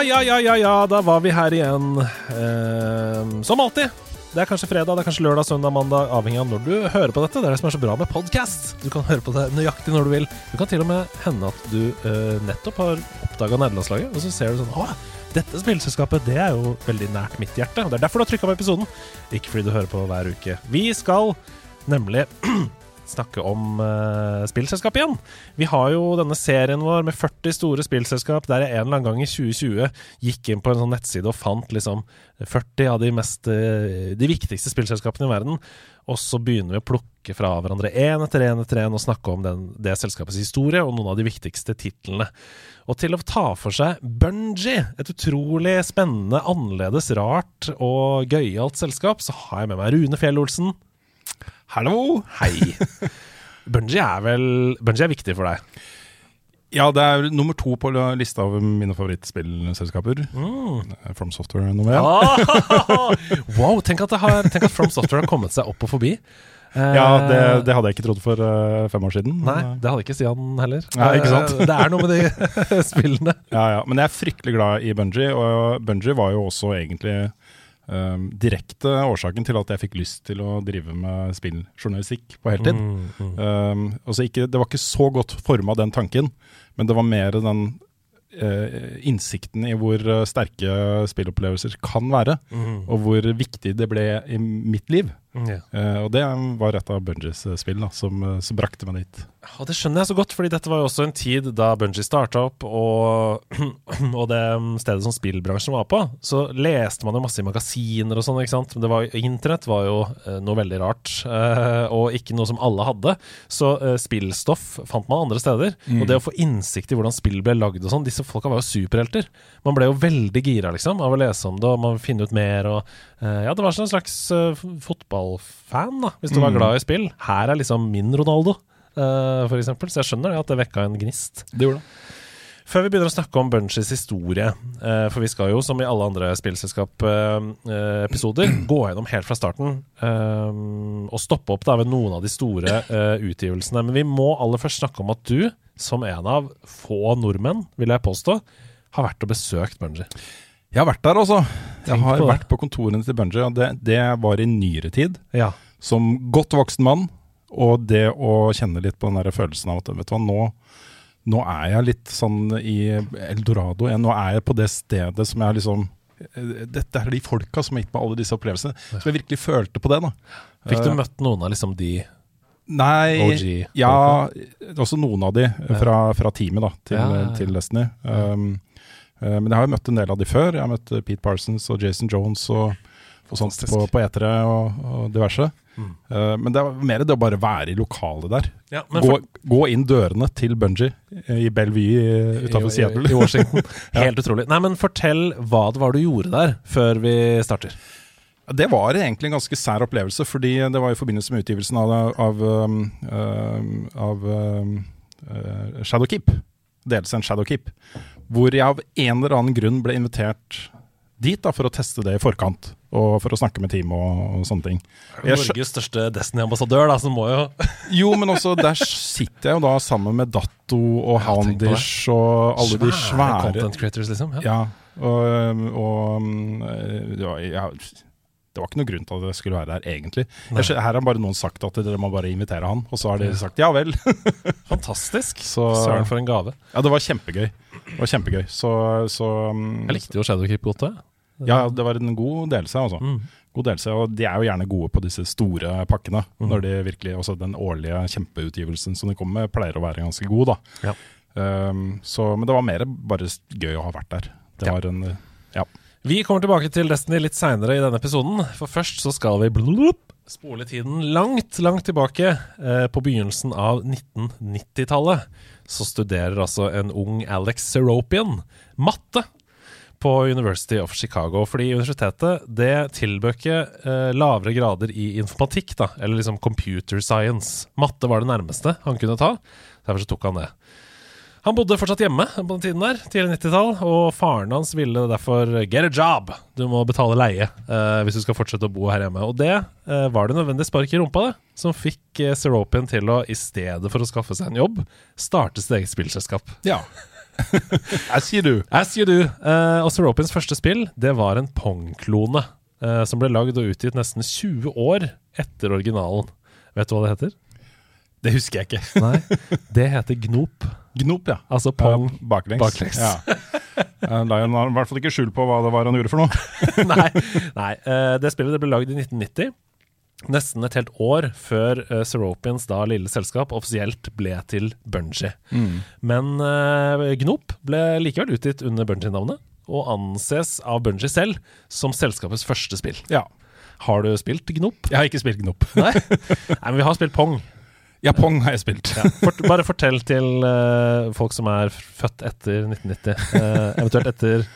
Ja, ja, ja, ja, ja, da var vi her igjen. Eh, som alltid. Det er kanskje fredag, det er kanskje lørdag, søndag, mandag, avhengig av når du hører på dette. Det er det som er så bra med podkast. Du kan høre på det nøyaktig når du vil. Det kan til og med hende at du eh, nettopp har oppdaga nederlandslaget, og så ser du sånn Å, dette spillselskapet, det er jo veldig nært mitt hjerte. Og det er derfor du har trykka på episoden, ikke fordi du hører på hver uke. Vi skal nemlig snakke om uh, spillselskap igjen. Vi har jo denne serien vår med 40 store spillselskap, der jeg en eller annen gang i 2020 gikk inn på en sånn nettside og fant liksom 40 av de, mest, uh, de viktigste spillselskapene i verden. Og så begynner vi å plukke fra hverandre én etter én etter én og snakke om den, det selskapets historie og noen av de viktigste titlene. Og til å ta for seg Bungie, et utrolig spennende, annerledes, rart og gøyalt selskap, så har jeg med meg Rune Fjell-Olsen. Hallo! Hei. Bungie er vel Bungie er viktig for deg? Ja, det er nummer to på lista av mine favorittspillselskaper. Mm. From Software nummer én. Ah, wow, tenk at, det har, tenk at From Software har kommet seg opp og forbi. Eh, Ja, det, det hadde jeg ikke trodd for eh, fem år siden. Nei, det hadde ikke Stian heller. Nei, ikke sant? Eh, det er noe med de spillene. Ja, ja. Men jeg er fryktelig glad i Bungie, og Bungie var jo også egentlig um, direkte årsaken til at jeg fikk lyst til å drive med spilljournalistikk på heltid. Mm, mm. Um, altså ikke, det var ikke så godt forma den tanken, men det var mer den uh, innsikten i hvor eh, sterke spillopplevelser kan være, Mm. og hvor viktig det ble i mitt liv. Ja. Uh, og det var et av Bungies eh, spill da, som, eh, som brakte meg dit. Og det skjønner jeg så godt, fordi dette var jo også en tid da Bungie starta opp, og, og det stedet som spillbransjen var på, så leste man jo masse i magasiner og sånn, ikke sant. Men det var, internett var jo eh, noe veldig rart, uh, og ikke noe som alle hadde. Så uh, spillstoff fant man andre steder. Og det å få innsikt i hvordan spill ble lagd og sånn, disse folka var jo superhelter. Man ble jo veldig gira, liksom, av å lese om det, og man finne ut mer, og ja, det var sånn en slags eh, fotballfan, da, hvis du var Mm. glad i spill. Her er liksom min Ronaldo uh, for eksempel. Så jeg skjønner det at det vekka en gnist. Det gjorde det. Før vi begynner å snakke om Bunches historie, eh, for vi skal jo, som i alle andre spillselskap-episoder, gå gjennom helt fra starten eh, og stoppe opp da ved noen av de store eh, utgivelsene. Men vi må aller først snakke om at du, som en av få nordmenn, vil jeg påstå, har vært og besøkt Bungie. Jeg har vært der, altså. Jeg har på vært på kontorene til Bungie, og det, det var i nyere tid. Ja. Som godt voksen mann, og det å kjenne litt på den der følelsen av at vet du hva, nå, nå er jeg litt sånn i Eldorado. Nå er jeg på det stedet som jeg liksom eh, Dette er de folka som har gitt meg alle disse opplevelsene. Som jeg virkelig følte på det. da. Fikk du Eh, møtt noen av liksom de Nei, OG? ja, også noen av de fra, fra teamet da, til, Ja, ja, ja. til Destiny. Um, eh, men jeg har jo møtt en del av de før. Jeg har møtt eh, Pete Parsons og Jason Jones og, og sånt på, på etere og, og diverse. Mm. Eh, men det er mer det å bare være i lokalet der. ja, Gå, for, gå inn dørene til Bungie i Bellevue utafor i, Seattle. i Washington. Ja. Helt utrolig. Nei, men fortell hva det var du gjorde der, før vi starter. Det var egentlig en ganske sær opplevelse, fordi det var i forbindelse med utgivelsen av, av, um, um, av um, uh, Shadowkeep. Delelsen Shadowkeep. Hvor jeg av en eller annen grunn ble invitert dit da, for å teste det i forkant. Og for å snakke med team og, og sånne ting. Jeg Norges største Destiny-ambassadør, da, så må jo Jo, men også der sitter jeg jo da sammen med Datto og. Houndish og alle de svære content creators, liksom. Ja. Ja, og, og ja, var, ja, det var ikke noe grunn til at jeg skulle være der, egentlig. Jeg, her har bare noen sagt at dere må bare invitere han, og så har de sagt ja vel. Fantastisk. Så Søren, for en gave. ja, det var kjempegøy. Det var kjempegøy. Så, så um, Jeg likte jo Shadowkeep godt, det. Ja, det var en god delelse, altså. Mm. God delelse, og de er jo gjerne gode på disse store pakkene. Mm. Når de virkelig, også Den årlige kjempeutgivelsen som de kommer med, pleier å være ganske god, da. Ja. Um, så, men det var mer bare gøy å ha vært der. Det Ja. var en Ja. Vi kommer tilbake til Destiny litt seinere i denne episoden, for først så skal vi blup, spole tiden langt, langt tilbake, eh, på begynnelsen av 1990-tallet. så studerer altså en ung Alex Seropian matte på University of Chicago. Fordi universitetet det tilbød ikke eh, lavere grader i informatikk, da, eller liksom computer science. Matte var det nærmeste han kunne ta, derfor så tok han det. Han bodde fortsatt hjemme på den tiden der, tidlig 90-tall, og faren hans ville derfor get a job. Du må betale leie uh, hvis du skal fortsette å bo her hjemme. Og det uh, var det nødvendig spark i rumpa, det, som fikk uh, Seropian til å, i stedet for å skaffe seg en jobb, starte sitt eget spillselskap. Ja. As you do. As you do. Uh, og Seropians første spill, det var en Pong-klone. eh, som ble lagd og utgitt nesten 20 år etter originalen. Vet du hva det heter? Det husker jeg ikke. Nei, det heter Gnop. Gnop, ja. Altså Pong. uh, baklengs. baklengs. Ja. Eh, Lion har i hvert fall ikke skjul på hva det var han gjorde for noe. nei, nei Uh, det spillet det ble lagd i 1990. Nesten et helt år før uh, Seropians da lille selskap offisielt ble til Bungie. Men eh, Gnop ble likevel utgitt under Bungie-navnet, og anses av Bungie selv som selskapets første spill. Ja. Har du spilt Gnop? Jeg har ikke spilt Gnop. Nei? Nei, men vi har spilt Pong. Ja, Pong har jeg spilt. Ja. Fort, bare fortell til uh, folk som er født etter 1990, uh, eventuelt etter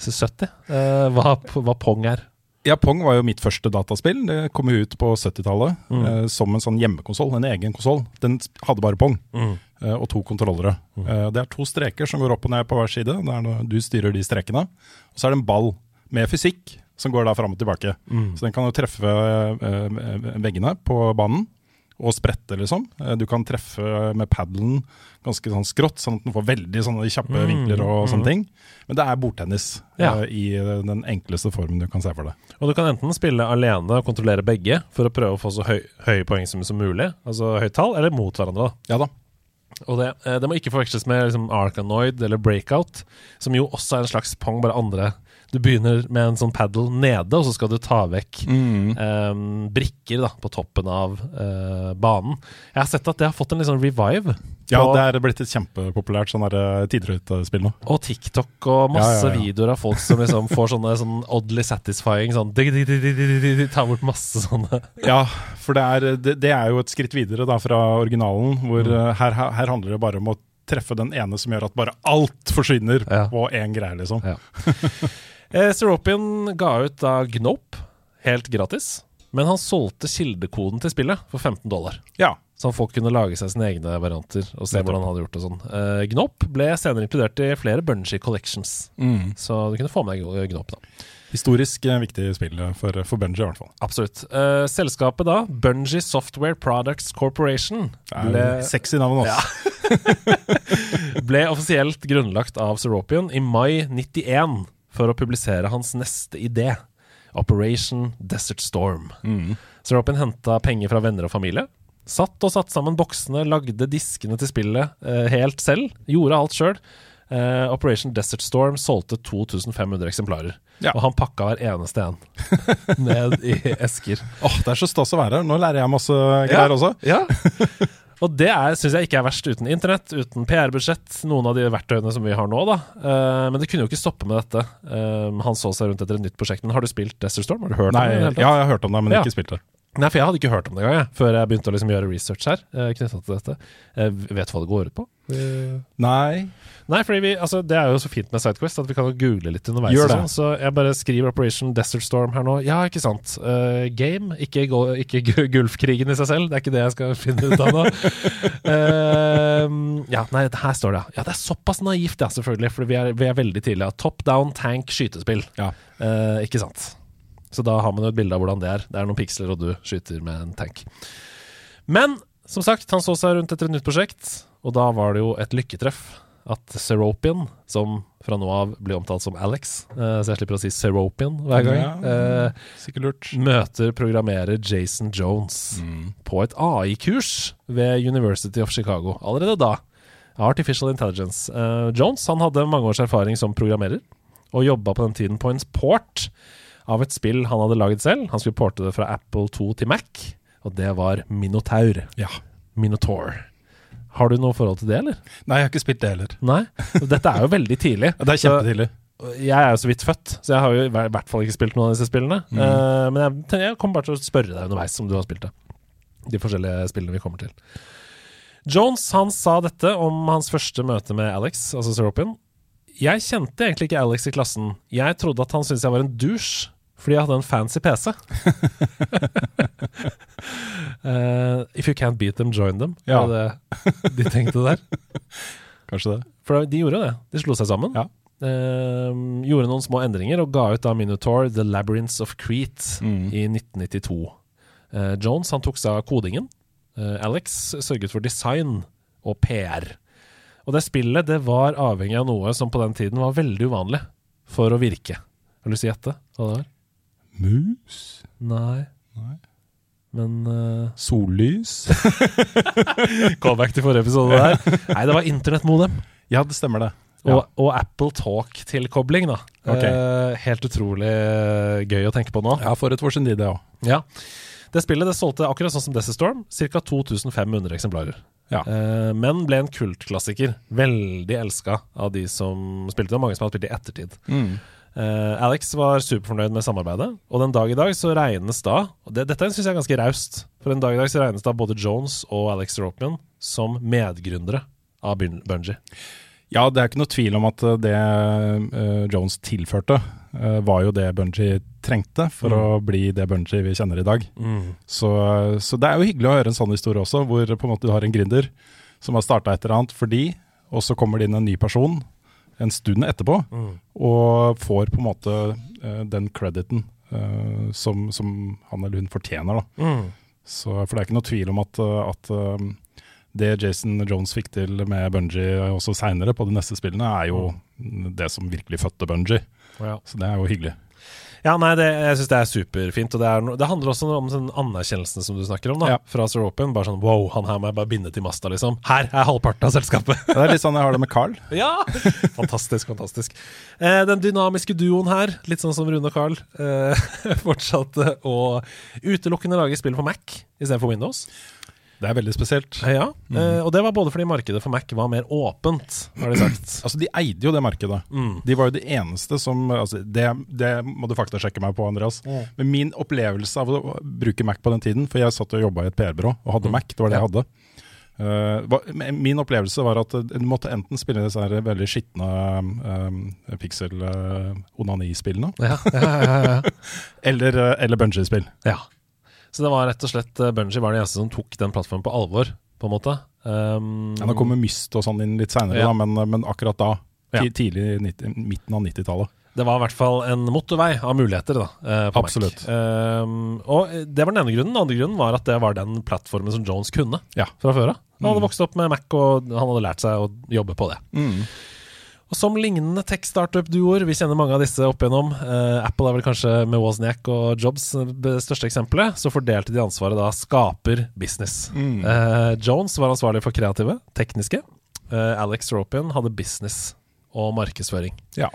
70, uh, hva, hva Pong er. Ja, Pong var jo mitt første dataspill. Det kom jo ut på 70-tallet Mm. eh, som en sånn hjemmekonsoll, en egen konsoll. Den hadde bare Pong Mm. eh, og to kontrollere. Eh, det er to streker som går opp og ned på hver side. Du styrer de strekene. Og så er det en ball med fysikk som går da fram og tilbake. Mm. Så den kan jo treffe eh, veggene på banen og sprette, liksom. Eh, Du kan treffe med paddelen ganske sånn skrått, sånn at den får veldig kjappe Mm, vinkler og mm. sånne ting. Men det er bordtennis Ja. eh, i eh, den enkleste formen du kan se for deg. Og du kan enten spille alene og kontrollere begge for å prøve å få så høy, høye poengsum som mulig, altså høyt tall, eller mot hverandre. da. Ja da. Og det, det må ikke forveksles med liksom Arkanoid eller Breakout, som jo også er en slags pong, bare andre. Du begynner med en sånn paddle nede, og så skal du ta vekk eh, brikker da, på toppen av uh, banen. Jeg har sett at det har fått en sånn revive. Ja, det er blitt et kjempepopulært sånn eh, nå. Og TikTok og masse Ja, ja, ja. videoer av folk som liksom får sånne sånn oddly satisfying sånn de dig, dig, dig, dig, dig, dig, Ta bort masse sånne Ja, for det er, det, det er jo et skritt videre da fra originalen, hvor Mm. eh, her, her handler det bare om å treffe den ene som gjør at bare alt forsvinner Ja. på én greie, liksom. Ja. eh, Seropian ga ut da Gnope helt gratis, men han solgte kildekoden til spillet for 15 dollar. Ja. Så folk kunne lage seg sine egne varianter og se hvordan han hadde gjort det. sånn. Eh, Gnop ble senere inkludert i flere Bungie collections, så du kunne få med deg Gnop. da. Historisk eh, viktig spill eh, for, for Bungie, i hvert fall. Absolutt. Eh, selskapet da, Bungie Software Products Corporation, ble, sexy navn, altså. ble offisielt grunnlagt av Seropian i mai 91 for å publisere hans neste idé, Operation Desert Storm. Mm. Seropian henta penger fra venner og familie. Satt og satte sammen boksene, lagde diskene til spillet eh, helt selv. Gjorde alt sjøl. Eh, Operation Desert Storm solgte 2500 eksemplarer. Ja. Og han pakka hver eneste en ned i esker. Åh, Det er så stas å være her. Nå lærer jeg masse greier også. Ja. Og det syns jeg ikke er verst uten internett, uten PR-budsjett, noen av de verktøyene som vi har nå, da. Uh, men det kunne jo ikke stoppe med dette. Uh, han så seg rundt etter et nytt prosjekt. Men har du spilt Desert Storm? Har du hørt Nei, om det? ja, jeg har hørt om det, men Ja. ikke spilt det. Nei, for jeg hadde ikke hørt om det engang, jeg, før jeg begynte å liksom gjøre research her. Eh, til dette. Eh, vet du hva det går ut på? Nei. Nei, fordi vi, altså, det er jo så fint med Sidequest at vi kan jo google litt underveis. Gjør det. sånn, så jeg bare skriver Operation Desert Storm her nå. Ja, ikke sant. Uh, game, ikke, go- ikke Gulfkrigen i seg selv. Det er ikke det jeg skal finne ut av nå. uh, ja, nei, her står det. Ja, det er såpass naivt, ja, selvfølgelig. For vi er, vi er veldig tidlig. Ja. Top down tank skytespill. Ja. Eh, ikke sant. Så da har man jo et bilde av hvordan det er. Det er noen piksler, og du skyter med en tank. Men som sagt, han så seg rundt etter et nytt prosjekt, og da var det jo et lykketreff at Seropian, som fra nå av blir omtalt som Alex, eh, så jeg slipper å si Seropian hver gang, Ja, eh, møter programmerer Jason Jones Mm. på et AI-kurs ved University of Chicago. Allerede da. Artificial Intelligence. Eh, Jones han hadde mange års erfaring som programmerer, og jobba på den tiden på en port av et spill han hadde laget selv. Han skulle porte det fra Apple 2 til Mac, og det var Minotaur. Ja. Minotaur. Har du noe forhold til det, eller? Nei, jeg har ikke spilt det heller. Nei? Dette er jo veldig tidlig. Det er kjempetidlig. Jeg er jo så vidt født, så jeg har jo i hvert fall ikke spilt noen av disse spillene. Mm. Uh, men jeg, jeg kommer bare til å spørre deg underveis om du har spilt det. De forskjellige spillene vi kommer til. Jones han sa dette om hans første møte med Alex, altså Seropian. Jeg kjente egentlig ikke Alex i klassen. Jeg trodde at han syntes jeg var en douche fordi jeg hadde en fancy PC. uh, if you can't beat them, join them. Ja. Var det de tenkte der? Kanskje det. For de gjorde det. De slo seg sammen. Ja. Uh, gjorde noen små endringer og ga ut da Minotaur The Labyrinths of Crete Mm. i 1992. Uh, Jones han tok seg av kodingen. Eh, Alex sørget for design og PR. Og det spillet det var avhengig av noe som på den tiden var veldig uvanlig for å virke. Har du lyst til å gjette hva det var? Mus? Nei. Nei. Men uh, Sollys? Callback til forrige episode der. Nei, det var internettmodem. Ja, det stemmer det. Og, Ja. og Apple Talk-tilkobling, da. Okay. Eh, helt utrolig eh, gøy å tenke på nå. Ja, for et år siden tid, det òg. Ja. Det spillet det solgte akkurat sånn som Desert Storm, ca. 2500 eksemplarer. Ja. Eh, men ble en kultklassiker. Veldig elska av de som spilte det, og mange som har spilt det i ettertid. Mm. Eh, Alex var superfornøyd med samarbeidet, og den dag i dag så regnes da det, Dette syns jeg er ganske raust, for den dag i dag så regnes da både Jones og Alex Ropian som medgründere av Bun- Bungie. Ja, det er ikke noe tvil om at eh, det uh, Jones tilførte, uh, var jo det Bungie trengte for Mm. å bli det Bungie vi kjenner i dag. Så, så det er jo hyggelig å høre en sånn historie også, hvor på en måte du har en gründer som har starta et eller annet fordi, og så kommer det inn en ny person en stund etterpå, Mm. og får på en måte uh, den crediten uh, som, som han eller hun fortjener. da. Mm. Så, for det er ikke noe tvil om at, uh, at det Jason Jones fikk til med Bungie også seinere, på de neste spillene, er jo det som virkelig fødte Bungie. Ja. Så det er jo hyggelig. Ja, nei, det, jeg syns det er superfint. Og det, er no, det handler også om den anerkjennelsen som du snakker om, da. Ja. Fra Sir Open. Bare sånn wow, han her må jeg bare binde til masta, liksom. Her er halvparten av selskapet. Det er litt sånn jeg har det med Carl. ja! Fantastisk, fantastisk. Eh, den dynamiske duoen her, litt sånn som Rune og Carl, eh, fortsatte å utelukkende lage spill for Mac istedenfor Windows. Det er veldig spesielt. Eh, ja, eh, Og det var både fordi markedet for Mac var mer åpent, har de sagt. Altså, De eide jo det markedet. Mm. De var jo de eneste som altså, det, det må du faktasjekke meg på, Andreas. Mm. Men min opplevelse av å bruke Mac på den tiden, for jeg satt og jobba i et PR-byrå og hadde Mm. Mac, det var det Ja. jeg hadde. Uh, min opplevelse var at uh, du måtte enten spille disse her veldig skitne um, pixel-onani-spillene, Ja, ja, ja, ja. eller, uh, eller Bungie-spill. Ja. Så det var rett og slett Bunji Bungie var den eneste som tok den plattformen på alvor, på en måte. Um, Ja, Nå kommer Myst og sånn inn litt seinere, Ja. men, men akkurat da, Ja. tidlig 90, midten av 90-tallet. Det var i hvert fall en motorvei av muligheter, da. eh, Absolutt. Um, og det var den ene grunnen. Den andre grunnen var at det var den plattformen som Jones kunne Ja. fra før av. Han hadde Mm. vokst opp med Mac, og han hadde lært seg å jobbe på det. Og Som lignende tech-startup-duoer, vi kjenner mange av disse opp igjennom. eh, Apple er vel kanskje med Wozniak og Jobs det største eksempelet. Så fordelte de ansvaret da skaper business. Mm. Eh, Jones var ansvarlig for kreative, tekniske. Eh, Alex Ropian hadde business og markedsføring. Ja.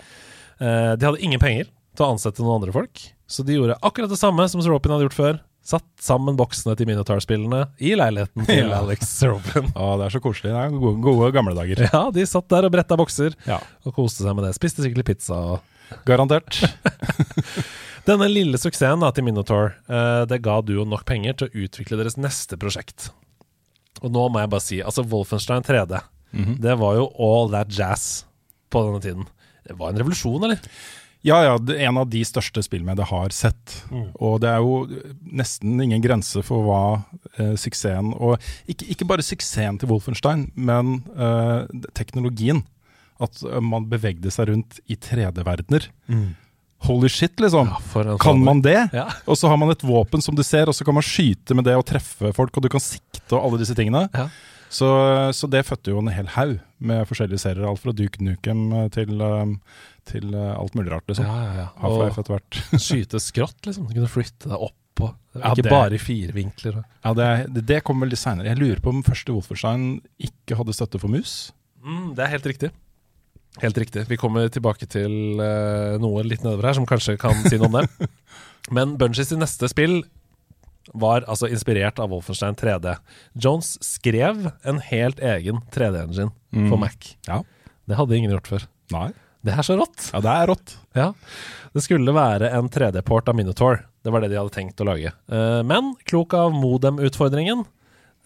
Eh, de hadde ingen penger til å ansette noen andre folk, så de gjorde akkurat det samme som Ropian hadde gjort før. Satt sammen boksene til Minotaur-spillene i leiligheten til Ja. Alex Robin. Å, det er så koselig. Det er gode, gode gamle dager. Ja, de satt der og bretta bokser Ja, og koste seg med det. Spiste sikkert pizza og Garantert. Denne lille suksessen da, til Minotaur eh, Det ga duoen nok penger til å utvikle deres neste prosjekt. Og nå må jeg bare si Altså, Wolfenstein 3D, Mhm. det var jo all that jazz på denne tiden. Det var en revolusjon, eller? Ja, ja, en av de største spillene jeg har sett. Mm. Og det er jo nesten ingen grense for hva eh, suksessen Og ikke, ikke bare suksessen til Wolfenstein, men eh, teknologien. At eh, man bevegde seg rundt i 3D-verdener. Holy shit, liksom. Ja, Kan man det? Ja. Og så har man et våpen som du ser, og så kan man skyte med det og treffe folk, og du kan sikte og alle disse tingene. Ja. Så, så det fødte jo en hel haug med forskjellige serier. Alt fra Duke Nukem til, eh, til eh, alt mulig rart, liksom. Ja, ja, ja. Half-Life Og etter hvert. skyte skrått, liksom. Du kunne flytte deg opp og Ja, Ikke det- bare i fire vinkler. Ja, det, det, det litt veldig seinere. Jeg lurer på om første Wolfenstein ikke hadde støtte for mus. Mm, det er helt riktig. Helt riktig. Vi kommer tilbake til uh, noe litt nedover her som kanskje kan si noe om det. Men Bungies neste spill var altså inspirert av Wolfenstein 3D. Jones skrev en helt egen 3D-engine for Mac. Ja. Det hadde ingen gjort før. Nei. Det er så rått! Ja, det er rått. Ja. Det skulle være en 3D-port av Minotaur. Det var det de hadde tenkt å lage. Eh, men klok av modem-utfordringen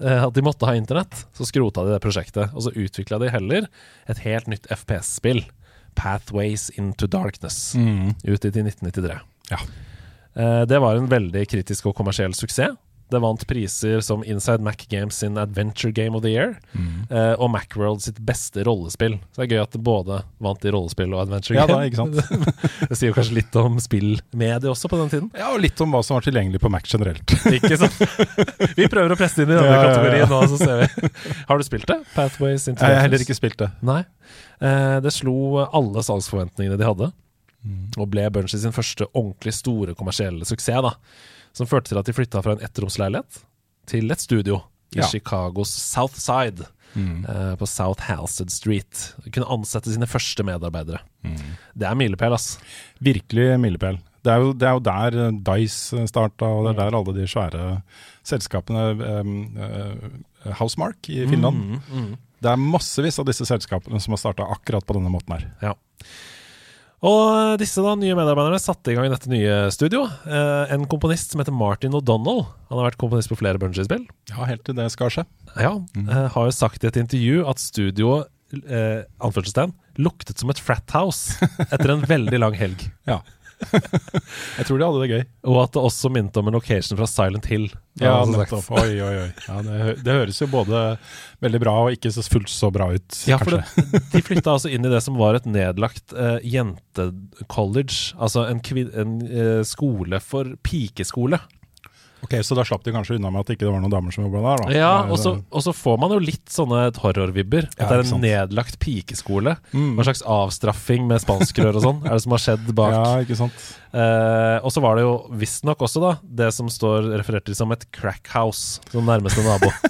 eh, at de måtte ha internett, så skrota de det prosjektet. Og så utvikla de heller et helt nytt FPS-spill, Pathways Into Darkness, utgitt i 1993. Ja. Eh, Det var en veldig kritisk og kommersiell suksess. Det vant priser som Inside Mac Games sin Adventure Game of the Year mm. og Macworld sitt beste rollespill. Så det er gøy at det både vant i rollespill og Adventure Ja da, Game. ikke sant. det sier jo kanskje litt om spillmediet også på den tiden. Ja, og litt om hva som var tilgjengelig på Mac generelt. Ikke sant? Vi prøver å presse inn i denne Ja, ja, ja. kategorien nå, så ser vi. Har du spilt det? Pathways into Jeg har heller ikke spilt det. Nei. Eh, det slo alle salgsforventningene de hadde, og ble Bunchy sin første ordentlig store kommersielle suksess, da. Som førte til at de flytta fra en ettromsleilighet til et studio i Ja. Chicagos South Side, eh, på South Halstead Street. Kunne ansette sine første medarbeidere. Det er milepæl, ass. Virkelig milepæl. Det er, jo, det er jo der eh, Dice starta, og det er der alle de svære selskapene um, uh, Housemark i Finland. Mm, mm. Det er massevis av disse selskapene som har starta akkurat på denne måten her. Ja. Og disse da, nye medarbeiderne satte i gang dette nye studio. Eh, en komponist som heter Martin O'Donnell. Han har vært komponist på flere Bungee-spill. Ja, helt til det skal skje. Ja, eh, har jo sagt i et intervju at studioet eh, anførselstegn, luktet som et frat house etter en veldig lang helg. Ja. Jeg tror de hadde det gøy. Og at det også minte om en location fra Silent Hill. Ja, nettopp. Oi, oi, oi. Ja, det, det høres jo både veldig bra og ikke så fullt så bra ut, Ja, for det, de flytta altså inn i det som var et nedlagt uh, jentecollege. Altså en, en uh, skole for pikeskole. Ok, Så da slapp de kanskje unna med at det ikke var noen damer som jobba der, da. Ja, og så, og så får man jo litt sånne horrorvibber. At Ja, det er en nedlagt pikeskole. Mm. En slags avstraffing med spanskrør og sånn er det som har skjedd bak? Ja, ikke sant. Eh, og så var det jo visstnok også da det som står referert til som et crack house, som nærmeste nabo.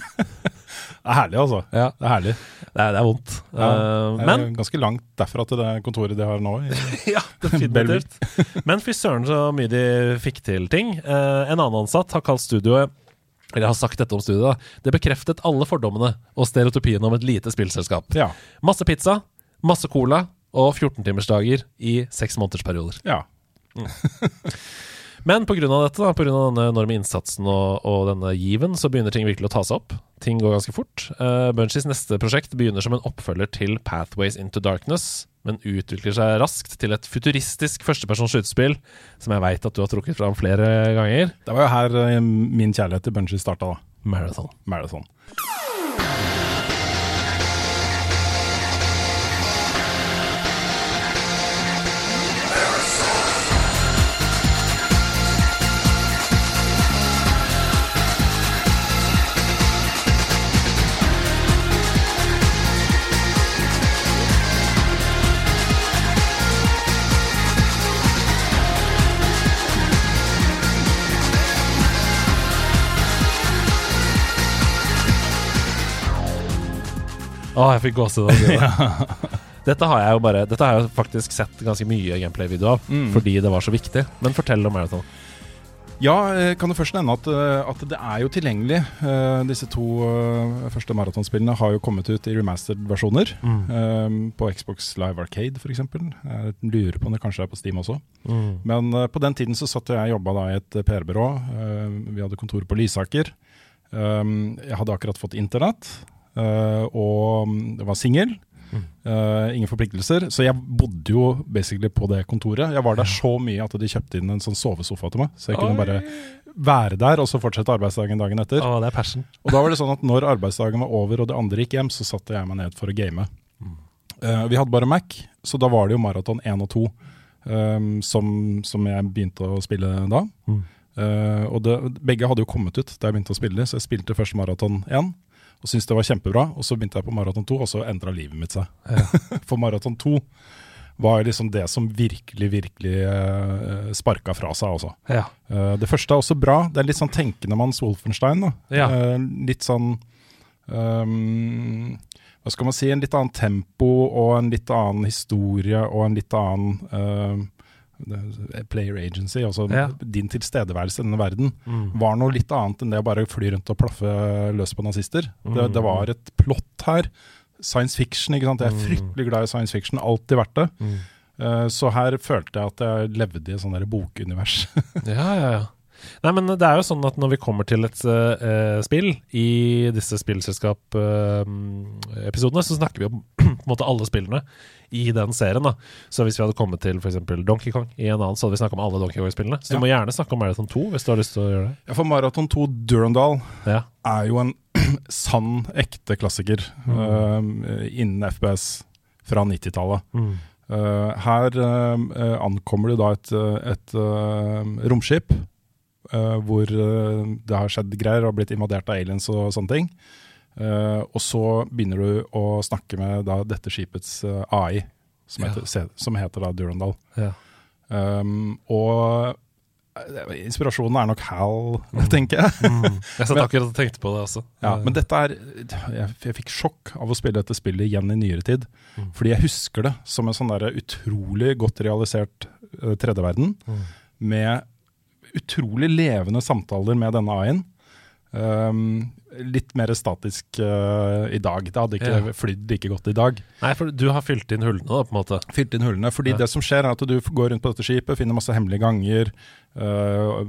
Det er herlig, altså. ja, Det er herlig. det er, det er vondt. Ja, uh, det er men ganske langt derfra til det kontoret de har nå. i- Ja, definitivt. Men fy søren så mye de fikk til ting. Uh, en annen ansatt har kalt studioet eller har sagt dette om studiet, da. Det bekreftet alle fordommene og stereotypiene om et lite spillselskap. Ja. Masse pizza, masse cola og 14-timersdager i seks måneders perioder. ja. Men pga. dette, da, på grunn av denne enorme innsatsen og, og denne given, så begynner ting virkelig å ta seg opp. Ting går ganske fort. Uh, Bunchies neste prosjekt begynner som en oppfølger til Pathways Into Darkness, men utvikler seg raskt til et futuristisk førstepersons skytespill, som jeg veit at du har trukket fram flere ganger. Det var jo her eh, min kjærlighet til Bunchies starta, da. Marathon. Marathon. Å, jeg fikk gåsehud av det. Dette har jeg jo bare Dette har jeg faktisk sett ganske mye gameplay-video av, Mm. fordi det var så viktig. Men fortell om Marathon. Ja, eh, kan det først nevne at, eh, at det er jo tilgjengelig. Eh, Disse to første maratonspillene har jo kommet ut i remastered versjoner. Mm. eh, På Xbox Live Arcade f.eks. Jeg lurer på om det kanskje er på Steam også. Mm. Men på den tiden så satt jeg jobba da i et PR-byrå. Vi hadde kontor på Lysaker. Jeg hadde akkurat fått internett, og jeg det var singel. Mm. Eh, ingen forpliktelser. Så jeg bodde jo basically på det kontoret. Jeg var der så mye at de kjøpte inn en sånn sovesofa til meg. Så jeg kunne Oi. bare være der og så fortsette arbeidsdagen dagen etter. Å, det er passion. Og da var det sånn at når arbeidsdagen var over og det andre gikk hjem, så satte jeg meg ned for å game. Uh, vi hadde bare Mac, så da var det jo Maraton 1 og 2 um, som, som jeg begynte å spille da. Mm. Uh, og det, begge hadde jo kommet ut da jeg begynte å spille så jeg spilte først Maraton 1 og syntes det var kjempebra. Og så begynte jeg på Maraton 2, og så endra livet mitt seg. For Maraton 2 var liksom det som virkelig, virkelig uh, sparka fra seg, altså. Ja. Uh, det første er også bra. Det er litt sånn tenkende manns Wolfenstein. Da. Ja. Uh, litt sånn um, Hva skal man si? En litt annen tempo og en litt annen historie og en litt annen player agency, altså Ja. din tilstedeværelse i denne verden, Mm. var noe litt annet enn det å bare fly rundt og plaffe løs på nazister. Det, Mm. det var et plott her. Science fiction, ikke sant. Jeg er Mm. fryktelig glad i science fiction, alltid vært det. Mm. Uh, så her følte jeg at jeg levde i et sånt der bokunivers. Ja, ja, ja. Nei, men det er jo sånn at når vi kommer til et uh, spill i disse spillselskap-episodene, så snakker vi om på en måte alle spillene i den serien. da Så hvis vi hadde kommet til f.eks. Donkey Kong i en annen, så hadde vi snakka om alle Donkey Kong-spillene. Så du må gjerne snakke om Marathon 2 hvis du har lyst til å gjøre det. Ja, for Marathon 2 Durandal Ja. er jo en sann, ekte klassiker eh, innen FPS fra 90-tallet. Mm. Uh, her eh, eh, ankommer du da et, eh, et eh, romskip eh, hvor eh, det har skjedd greier og blitt invadert av aliens og sånne ting. Eh, og så begynner du å snakke med da, dette skipets eh, AI, som heter, ja. som heter da Durandal. Ja. Um, og eh, inspirasjonen er nok Hal, tenker jeg. Mm. Jeg satt akkurat og tenkte på det også. Ja, men dette er jeg, jeg fikk sjokk av å spille dette spillet igjen i nyere tid. Mm. Fordi jeg husker det som en sånn der utrolig godt realisert uh, tredjeverden. Mm. Med utrolig levende samtaler med denne AI-en. Um, litt mer statisk uh, i dag. Det hadde ikke Ja. flydd like godt i dag. Nei, for du har fylt inn hullene, da, på en måte. Fylt inn hullene. Fordi Ja. det som skjer, er at du går rundt på dette skipet, finner masse hemmelige ganger, uh,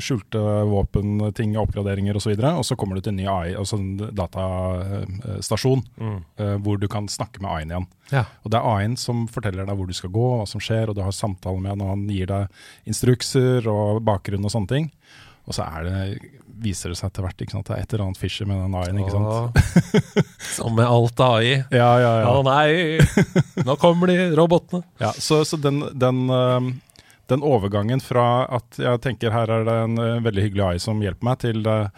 skjulte våpen, ting, oppgraderinger osv. Og, så og så kommer du til en ny AI, altså en datastasjon, Mm. uh, hvor du kan snakke med AI-en igjen. Ja. Og det er AI-en som forteller deg hvor du skal gå, hva som skjer, og du har samtaler med han, og han gir deg instrukser og bakgrunn og sånne ting. Og så er det, viser det seg etter hvert ikke sant? det er et eller annet fisher med den AI-en. ikke sant? Som med alt AI. Ja, ja, ja. Å nei, nå kommer de robotene. Ja, så, så den, den, den overgangen fra at jeg tenker her er det en øh, veldig hyggelig AI som hjelper meg, til øh,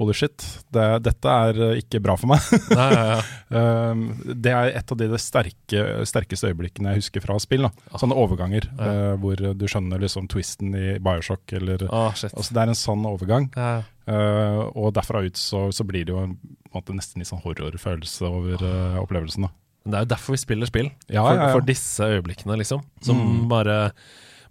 holy shit, det, dette er øh, ikke bra for meg. Nei, ja, ja. Øhm, det er et av de sterke, sterkeste øyeblikkene jeg husker fra spill. Da. Sånne overganger Ja. øh, hvor du skjønner liksom twisten i Bioshock. Eller, oh, altså, det er en sånn overgang. Ja. øh, og derfra ut så, så blir det jo en, måte nesten litt sånn horrorfølelse over øh, opplevelsen. Da. Det er jo derfor vi spiller spill. For, for disse øyeblikkene, liksom. Som Mm. bare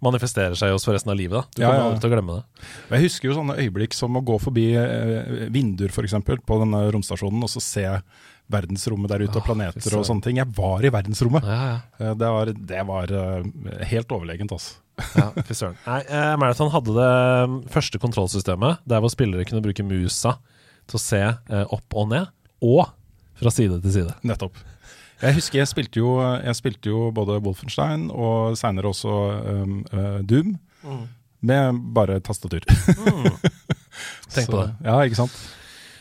manifesterer seg i oss for resten av livet. Da. Du Ja, kommer aldri til å glemme det. Jeg husker jo sånne øyeblikk som å gå forbi eh, vinduer for eksempel, på denne romstasjonen og så se verdensrommet der ute og planeter og sånne ting. Jeg var i verdensrommet. Ja, ja. Eh, Det var, det var eh, helt overlegent, altså. Ja, fy søren. Nei, eh, Marathon hadde det mm, første kontrollsystemet der hvor spillere kunne bruke musa til å se eh, opp og ned, og fra side til side. Nettopp. Jeg husker jeg spilte jo, jeg spilte jo både Wolfenstein og seinere også um, uh, Doom med bare tastatur. Tenk Så- på det. Ja, ikke sant.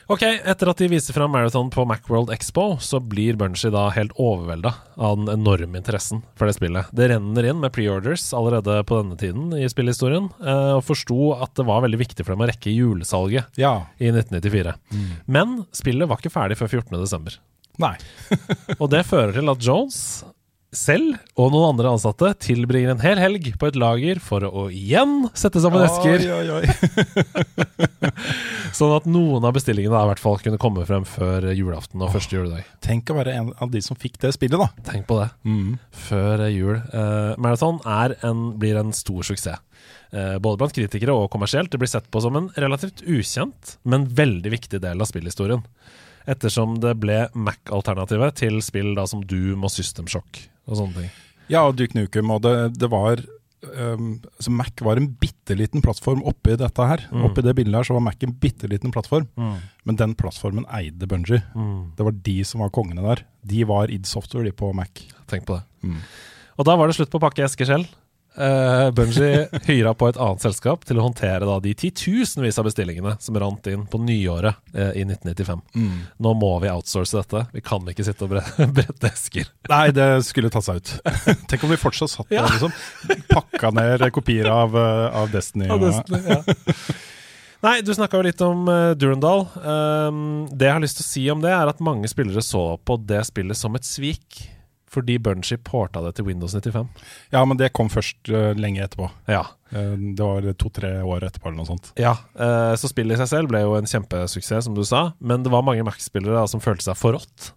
Ok, etter at de viser fram Marathon på Macworld Expo, så blir Bungie da helt overvelda av den enorme interessen for det spillet. Det renner inn med preorders allerede på denne tiden i spillhistorien, eh, og forsto at det var veldig viktig for dem å rekke julesalget Ja. i 1994. Men spillet var ikke ferdig før 14.12. Nei. Og det fører til at Jones selv og noen andre ansatte tilbringer en hel helg på et lager for å igjen sette sammen esker, Oi, oi, oi. sånn at noen av bestillingene i hvert fall kunne komme frem før julaften og første juledag. Tenk å være en av de som fikk det spillet, da. Tenk på det. Før jul. Uh, Marathon er en, blir en stor suksess. Uh, både blant kritikere og kommersielt. Det blir sett på som en relativt ukjent, men veldig viktig del av spillhistorien. Ettersom det ble Mac-alternativet til spill da som Doom og System Shock og sånne ting. Ja, og Duke Nukem, og det, det var um, Mac var en bitte liten plattform oppi dette her. Mm. Oppi det bildet her så var Mac en bitte liten plattform. Men den plattformen eide Bungie. Mm. Det var de som var kongene der. De var id Software, de på Mac. Tenk på det. Mm. Og da var det slutt på å pakke esker selv. Uh, Bungie hyra på et annet selskap til å håndtere da de titusenvis av bestillingene som rant inn på nyåret uh, i 1995. Nå må vi outsource dette. Vi kan ikke sitte og bre brette esker. Nei, det skulle tatt seg ut. Tenk om vi fortsatt satt der, Ja. liksom. Pakka ned kopier av, uh, av Destiny. Ja, Destiny, ja. Nei, du snakka jo litt om uh, Durandal. Um, det jeg har lyst til å si om det, er at mange spillere så på det spillet som et svik. Fordi Bungie porta det til Windows 95. Ja, men det kom først uh, lenge etterpå. Ja. Uh, det var to-tre år etterpå eller noe sånt. Ja, uh, så spillet i seg selv ble jo en kjempesuksess, som du sa. Men det var mange Mac-spillere som følte seg forrådt,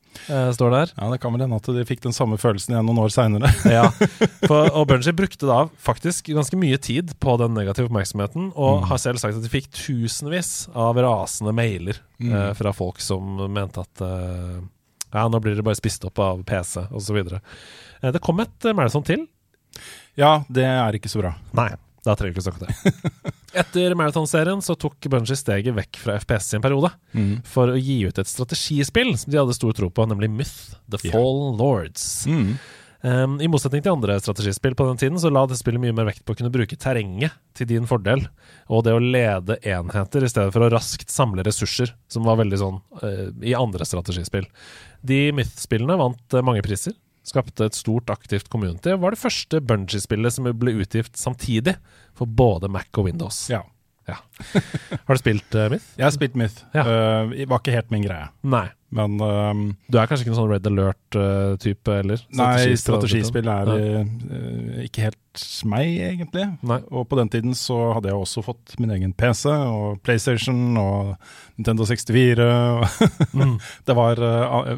står der. Ja, Det kan vel hende at de fikk den samme følelsen igjen noen år seinere. Ja, for, og Bungie brukte da faktisk ganske mye tid på den negative oppmerksomheten, og har selv sagt at de fikk tusenvis av rasende mailer eh, fra folk som mente at ja, nå blir det bare spist opp av PC, osv. Eh, det kom et eh, marathon til. Ja, det er ikke så bra. Nei, da trenger vi ikke snakke om det. Etter Marathon-serien så tok Bungie steget vekk fra FPS i en periode Mm. for å gi ut et strategispill som de hadde stor tro på, nemlig Myth The Ja. Fallen Lords. Mm. Um, I motsetning til andre strategispill på den tiden, så la det spillet mye mer vekt på å kunne bruke terrenget til din fordel, og det å lede enheter i stedet for å raskt samle ressurser, som var veldig sånn uh, i andre strategispill. De Myth-spillene vant uh, mange priser, skapte et stort aktivt community, og var det første Bungie-spillet som ble utgitt samtidig for både Mac og Windows. Ja. Ja. Har du spilt uh, Myth? Jeg har spilt Myth. Ja. Det var ikke helt min greie. Nei. Men um, Du er kanskje ikke noen sånn Red Alert-type, eller? Nei, Strategispill, er Ja. eh, ikke helt meg, egentlig. Nei. Og på den tiden så hadde jeg også fått min egen PC og PlayStation og Nintendo 64. Og Mm. det var uh,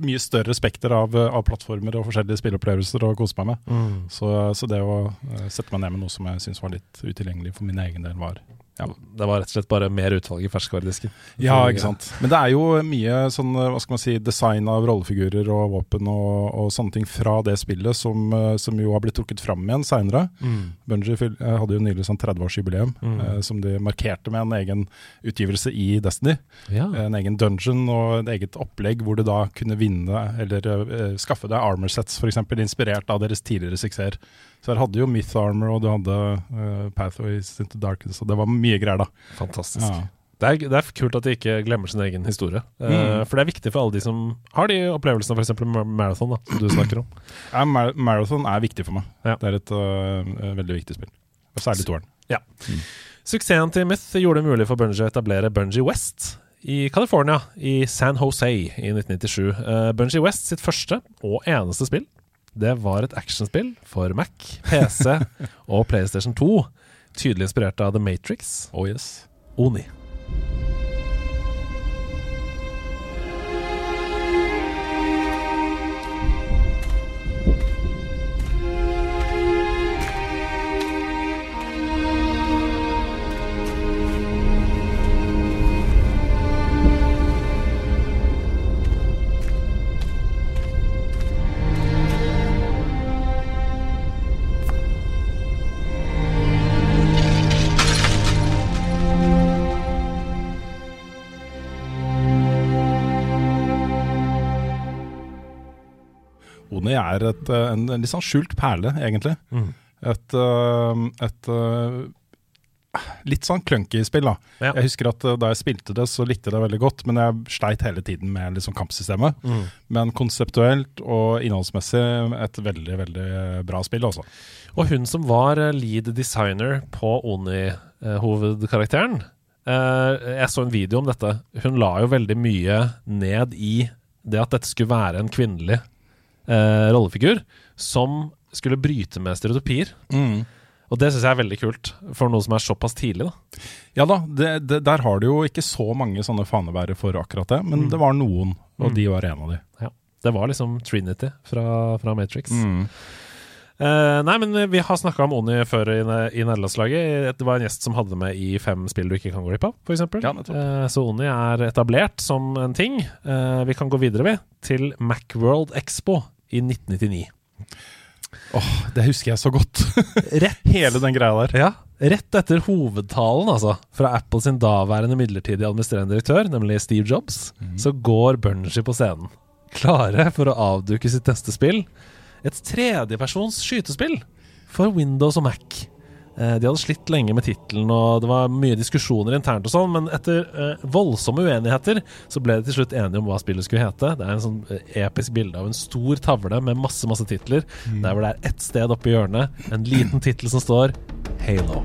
mye større spekter av, av plattformer og forskjellige spilleopplevelser å kose meg med. Mm. Så, så det å eh, sette meg ned med noe som jeg syns var litt utilgjengelig for min egen del, var ja. Det var rett og slett bare mer utvalg i ferskvaredisken. Ja, ikke sant. Men det er jo mye sånn, eh, hva skal man si, design av rollefigurer og våpen og, og sånne ting fra det spillet som, eh, som jo har blitt trukket fram igjen seinere. Mm. Bungie eh, hadde jo nylig sånn 30-årsjubileum Mm. eh, som de markerte med en egen utgivelse i Destiny. Ja. En egen dungeon og et eget opplegg hvor du da kunne vinne eller eh, skaffe deg armor sets, f.eks. inspirert av deres tidligere suksesser. Så her hadde jo Myth Armor, og du hadde uh, Pathways into Darkness, og det var mye greier, da. Fantastisk. Ja. Det, er, det er kult at de ikke glemmer sin egen historie. Eh, Mm. for det er viktig for alle de som har de opplevelsene, f.eks. marathon, da, som du snakker om. Ja, Mar Marathon er viktig for meg. Ja. Det er et øh, veldig viktig spill. Særlig toeren. Suksessen til Myth gjorde det mulig for Bungie å etablere Bungie West i California, i San Jose i 1997. Uh, Bungie West sitt første og eneste spill, det var et actionspill for Mac, PC og PlayStation 2. Tydelig inspirert av The Matrix. Oh yes. Oni. Er et, øh, en, en litt sånn skjult perle, egentlig. Mm. Et, øh, et øh, litt sånn clunky spill, da. Ja. Jeg husker at da jeg spilte det, så likte jeg det veldig godt, men jeg sleit hele tiden med liksom kampsystemet. Mm. Men konseptuelt og innholdsmessig et veldig, veldig bra spill, altså. Og hun som var eh, lead designer på Oni-hovedkarakteren eh, Jeg så en video om dette. Hun la jo veldig mye ned i det at dette skulle være en kvinnelig eh, rollefigur som skulle bryte med stereotypier. Og det syns jeg er veldig kult, for noe som er såpass tidlig. da Ja da, det, det, der har du jo ikke så mange sånne fanebærere for akkurat det, men Mm. det var noen, og Mm. de var en av de. Det var liksom Trinity fra, fra Matrix. Mm. Uh, nei, men vi har snakka om Oni før i, i nederlandslaget. Det var en gjest som hadde med i fem spill du ikke kan gå glipp av, f.eks. Ja. Eh, så Oni er etablert som en ting. Uh, vi kan gå videre ved til Macworld Expo i 1999. Åh, Det husker jeg så godt. Rett, Hele den greia der. ja, rett etter hovedtalen, altså, fra Apple sin daværende midlertidige administrerende direktør, nemlig Steve Jobs, så går Bunji på scenen. Klare for å avduke sitt neste spill. Et tredjepersons skytespill for Windows og Mac. Eh, De hadde slitt lenge med tittelen, og det var mye diskusjoner internt, og sånn, men etter eh, voldsomme uenigheter så ble de til slutt enige om hva spillet skulle hete. Det er en sånn eh, episk bilde av en stor tavle med masse masse titler. Der hvor det er ett sted oppe i hjørnet, en liten tittel som står Halo.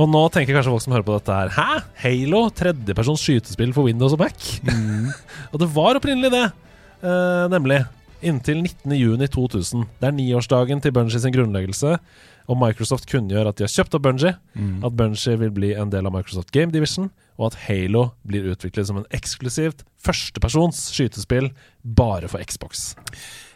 Og nå tenker kanskje folk som hører på dette her Hæ? Halo? Tredjepersons skytespill for Windows og Mac? og det var opprinnelig det, eh, nemlig. inntil 19.6.2000. Det er niårsdagen til Bungie sin grunnleggelse, og Microsoft kunngjør at de har kjøpt opp Bungie, Mm. at Bungie vil bli en del av Microsoft Game Division, og at Halo blir utviklet som en eksklusivt førstepersons skytespill bare for Xbox.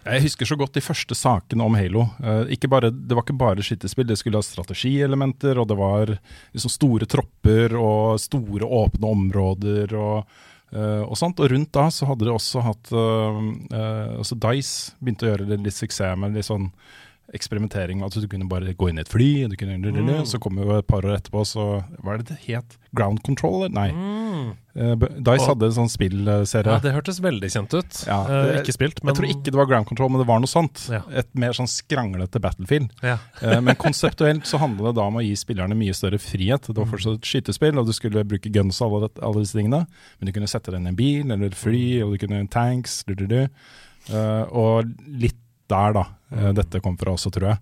Jeg husker så godt de første sakene om Halo. Eh, bare, det var ikke bare skytterspill, det skulle ha strategielementer, og det var liksom store tropper og store åpne områder og, eh, og sånt. Og rundt da så hadde de også hatt uh, uh, Dice begynte å gjøre litt suksess med litt sånn eksperimentering. At du kunne bare gå inn i et fly, du kunne, Mm. så kom jo et par år etterpå, så Hva er det det het? Ground Control? Nei. Mm. Eh, Dice hadde en sånn spillserie. Ja, det hørtes veldig kjent ut. Ja, det, uh, ikke spilt, men Jeg tror ikke det var Ground Control, men det var noe sånt. Ja. Et mer sånn skranglete Battlefield. ja. uh, Men konseptuelt så handler det da om å gi spillerne mye større frihet. Det var fortsatt et skytespill, og du skulle bruke guns og alle, alle disse tingene. Men du kunne sette deg inn i en bil eller et fly, og du kunne tanks, du, du, du. Eh, og litt der, da. eh, dette kom fra også, tror jeg.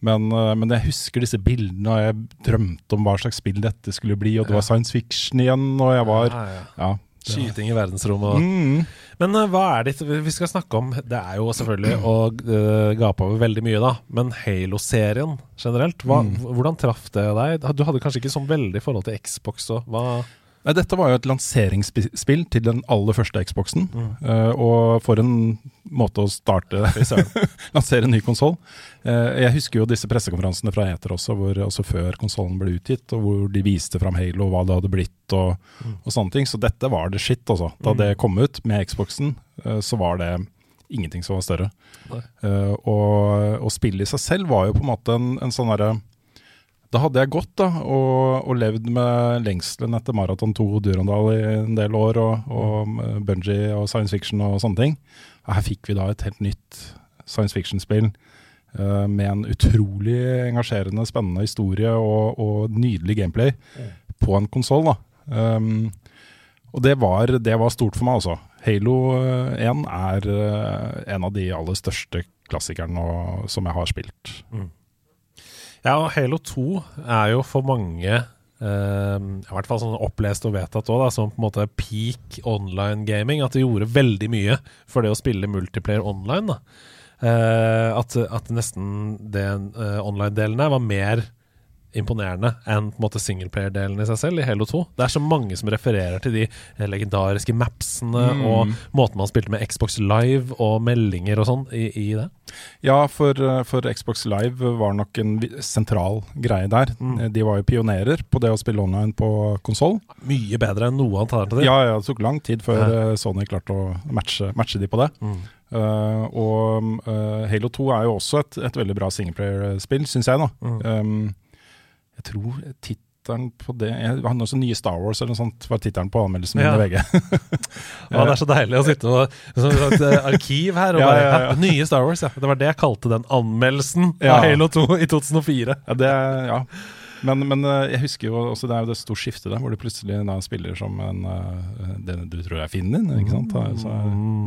Men, eh, men jeg husker disse bildene, og jeg drømte om hva slags spill dette skulle bli, og det Ja. var science fiction igjen, og jeg var Ja, ja. Ja. Skyting i verdensrommet. Mm. Men uh, hva er det vi skal snakke om? Det er jo selvfølgelig å uh, gape over veldig mye, da. Men Halo-serien generelt, hva, Mm. hvordan traff det deg? Du hadde kanskje ikke sånn veldig forhold til Xbox og hva Nei, dette var jo et lanseringsspill til den aller første Xboxen. eh, og for en måte å starte Lansere en ny konsoll. jeg husker jo disse pressekonferansene fra Eter også, hvor, også før konsollen ble utgitt, og hvor de viste fram Halo og hva det hadde blitt og, og sånne ting. Så dette var det shit, altså. Da det kom ut med Xboxen, uh, så var det ingenting som var større. Og, og spillet i seg selv var jo på en måte en, en sånn derre da hadde jeg gått da, og, og levd med lengselen etter Maraton 2 Durandal i en del år, og, og Bungie og science fiction og sånne ting. Her fikk vi da et helt nytt science fiction-spill uh, med en utrolig engasjerende, spennende historie og, og nydelig gameplay på en konsoll. Um, og det var, det var stort for meg, altså. Halo eh, 1 er uh, en av de aller største klassikerne som jeg har spilt. Ja, og Halo 2 er jo for mange Uh, I hvert fall sånn opplest og vedtatt òg, som på en måte peak online gaming. At det gjorde veldig mye for det å spille multiplayer online. Eh, at, at nesten den uh, online-delen der var mer imponerende enn på en måte singleplayer-delen i seg selv i Halo 2. Det er så mange som refererer til de eh, legendariske mapsene Mm. og måten man spilte med Xbox Live og meldinger og sånn i, i det. Ja, for, eh, for Xbox Live var nok en sentral greie der. Mm. Eh, De var jo pionerer på det å spille online på konsoll. Mye bedre enn noe alternativ. Ja, ja, det tok lang tid før Ja. Sony klarte å matche, matche de på det. Mm. Uh, og uh, Halo 2 er jo også et, et veldig bra singleplayer-spill, syns jeg. da. Mm. Um, jeg tror tittelen på det jeg, Han også nye Star Wars eller noe sånt var tittelen på anmeldelsen min Ja. i VG. Ja, det er så deilig å sitte og som et eh, arkiv her og Ja, bare ja. Nye Star Wars, ja. Det var det jeg kalte den anmeldelsen av Halo 2 i 2004. Ja, det, ja. Men, men eh, jeg husker jo også det er jo det stort skiftet der, hvor du plutselig da spiller som en eh, det du tror er finnen din. ikke sant? Så,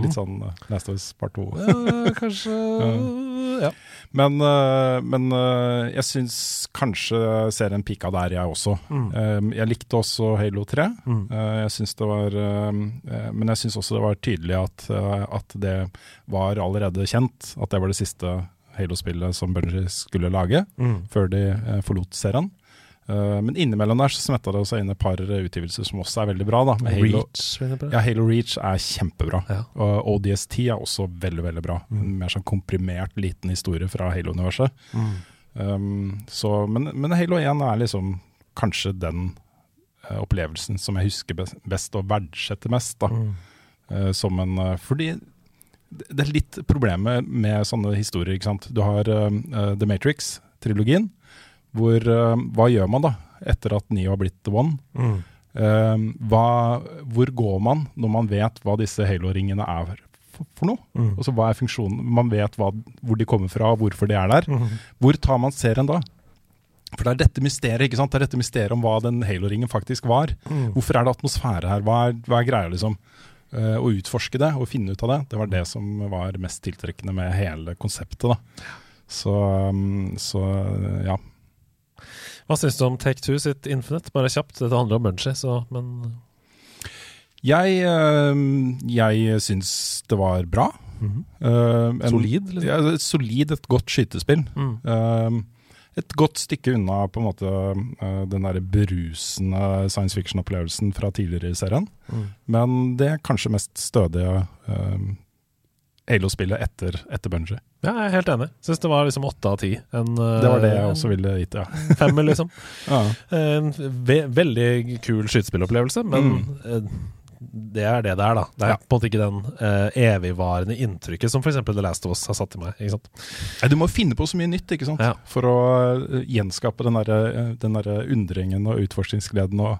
litt sånn uh, Last of Us Part 2. Ja, kanskje Ja. Men, eh, men eh, jeg syns kanskje serien pika der, jeg også. Mm. Eh, jeg likte også Halo 3. Mm. Eh, jeg synes det var eh, eh, Men jeg syns også det var tydelig at, eh, at det var allerede kjent at det var det siste Halo-spillet som Bungie skulle lage, Mm. før de eh, forlot serien. Eh, men innimellom der så smetta det også inn et par utgivelser som også er veldig bra. da Halo, Reach, ja, Halo Reach er kjempebra. Ja. Og ODST er også veldig veldig bra. En mer sånn komprimert liten historie fra Halo-universet. Mm. Um, så, men, men Halo 1 er liksom kanskje den uh, opplevelsen som jeg husker best, best og verdsetter mest. da Mm. Uh, som en Fordi det er litt problemet med sånne historier. ikke sant? Du har The Matrix-trilogien. Hvor eh, Hva gjør man da, etter at Neo har blitt The One? Mm. Eh, hva, hvor går man når man vet hva disse Halo-ringene er for, for noe? Mm. Altså, hva er funksjonen? Man vet hva, hvor de kommer fra, hvorfor de er der. Mm. Hvor tar man serien da? For det er dette mysteriet ikke sant? Det er dette mysteriet om hva den Halo-ringen faktisk var. Mm. Hvorfor er det atmosfære her? Hva er, hva er greia, liksom? Uh, å utforske det og finne ut av det, det var det som var mest tiltrekkende med hele konseptet. da. Så, um, så ja. Hva syns du om Take Two sitt Infinite? Bare kjapt, dette handler om Bunchy, så men Jeg, eh, jeg syns det var bra. Eh, en- Solid, liksom. Ja, et solid, et godt skytespill. Mm. Eh, et godt stykke unna på en måte den der berusende science fiction-opplevelsen fra tidligere i serien. Mm. Men det er kanskje mest stødige Halo-spillet etter, etter Bungie. Ja, jeg er helt enig. Syns det var liksom åtte av ti. Eh, Det var det jeg også ville gitt, ja. Femmer, liksom. ja. En ve veldig kul skytespillopplevelse, men mm. det er det det er, da. Det er Ja. på en måte ikke den uh, evigvarende inntrykket som f.eks. The Last of Us har satt i meg. Ikke sant? Du må finne på så mye nytt ikke sant? Ja. for å eh, gjenskape den derre eh, den derre undringen og utforskningsgleden. og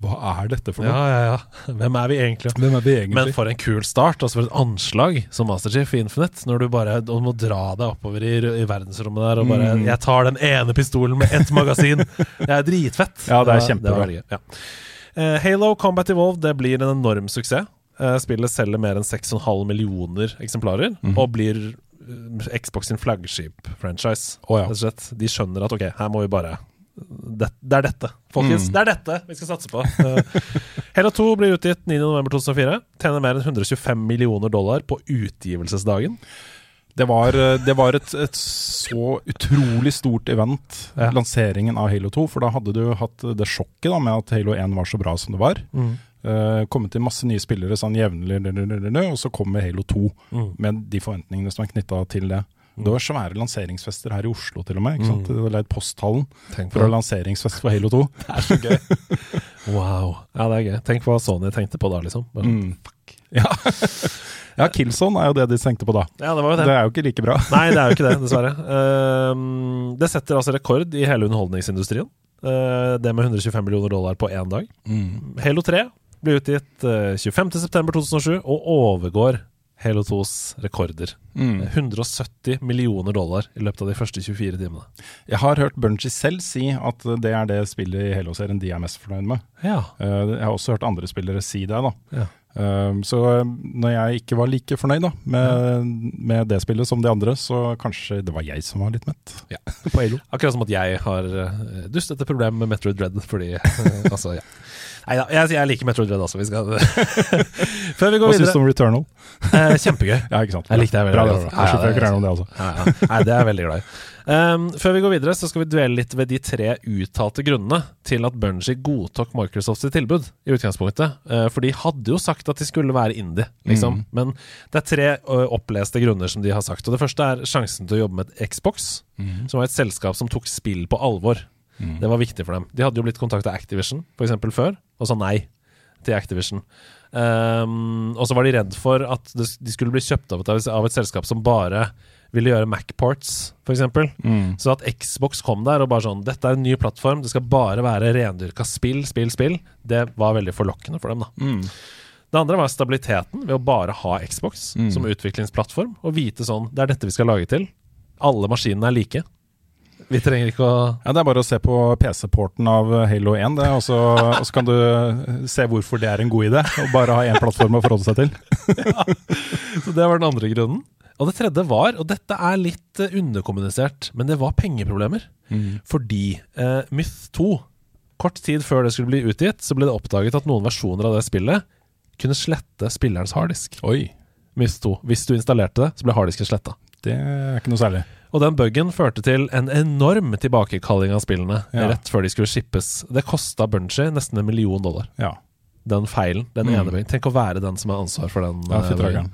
Hva er dette for noe? ja, ja. ja. Hvem er vi egentlig? Hvem er vi egentlig? Men for en kul start, altså for et anslag som Master Chief i Infinite. Når du bare du må dra deg oppover i, i verdensrommet der og bare Mm. 'Jeg tar den ene pistolen med ett magasin'. Det er dritfett. Ja, det er kjempebra. Det var det var, ja. Eh, Halo Combat Evolved det blir en enorm suksess. Eh, spillet selger mer enn 6,5 millioner eksemplarer, mm. og blir eh, Xbox sin flaggskip-franchise. Å, ja. De skjønner at ok, her må vi bare det, det er dette, folkens. Mm. Det er dette vi skal satse på. Eh, Halo 2 blir utgitt 9.11.2004. Tjener mer enn 125 millioner dollar på utgivelsesdagen. Det var, eh, det var et, et så utrolig stort event, Ja. lanseringen av Halo 2. For da hadde du hatt det sjokket da, med at Halo 1 var så bra som det var. Eh, kommet til masse nye spillere sånn jevnlig, og så kommer Halo 2 Mm. med de forventningene som er knytta til det. Det var svære lanseringsfester her i Oslo til og med. ikke sant? Mm. Det leid posthallen for å ha lanseringsfest for Halo 2. Det er så gøy. wow. Ja, det er gøy. Tenk hva Sony tenkte på da, liksom. Bare, Mm. Ja. ja, Killzone er jo det de tenkte på da. Ja, det var jo det. Det er jo ikke like bra. Nei, det er jo ikke det, dessverre. Uh, det setter altså rekord i hele underholdningsindustrien. Uh, det med 125 millioner dollar på én dag. Halo 3 ble utgitt uh, 25.9.2007 og overgår Halo 2s rekorder. Mm. 170 millioner dollar i løpet av de første 24 timene. Jeg har hørt Bunji selv si at det er det spillet i Halo-serien de er mest fornøyd med. Ja. Eh, Jeg har også hørt andre spillere si det. da. ja. Eh, Så eh, når jeg ikke var like fornøyd da, med, med det spillet som de andre, så kanskje det var jeg som var litt mett Ja. på Halo. Akkurat som at jeg har dust dustete problemet med Metroid Dread, fordi Altså, ja. Nei da, jeg, jeg liker Metro Dread, også. Vi skal Før vi går Hva syns du om Returnal? eh, Kjempegøy. Ja, ikke sant? Jeg likte det veldig Bra, bra, bra. Jeg slipper å krangle om det altså. Nei, det er jeg veldig glad i. Um, før vi går videre, så skal vi dvele litt ved de tre uttalte grunnene til at Bungie godtok Microsofts tilbud i utgangspunktet. Uh, for de hadde jo sagt at de skulle være indie, liksom. Mm. Men det er tre uh, oppleste grunner som de har sagt. Og det første er sjansen til å jobbe med et Xbox, som var et selskap som tok spill på alvor. Mm. Det var viktig for dem. De hadde jo blitt kontakta Activision for eksempel før, og sa nei til Activision. Um, og så var de redd for at de skulle bli kjøpt av et, av et selskap som bare ville gjøre Mac-ports, f.eks. Mm. Så at Xbox kom der og bare sånn Dette er en ny plattform, det skal bare være rendyrka spill, spill, spill. Det var veldig forlokkende for dem, da. Mm. Det andre var stabiliteten ved å bare ha Xbox Mm. som utviklingsplattform, og vite sånn Det er dette vi skal lage til. Alle maskinene er like. Vi trenger ikke å Ja, Det er bare å se på PC-porten av Halo 1, det, og så, og så kan du se hvorfor det er en god idé. Og bare ha én plattform å forholde seg til. Så det var den andre grunnen. Og det tredje var, og dette er litt eh, underkommunisert, men det var pengeproblemer. Fordi eh, Myth 2, kort tid før det skulle bli utgitt, så ble det oppdaget at noen versjoner av det spillet kunne slette spillerens harddisk. Oi, Myth 2. Hvis du installerte det, så ble harddisken sletta. det er ikke noe særlig. Og den bugen førte til en enorm tilbakekalling av spillene Ja. rett før de skulle shippes. Det kosta Bungie nesten en million dollar. Ja, Den feilen. Den Mm. ene bugen. Tenk å være den som har ansvar for den. ja eh.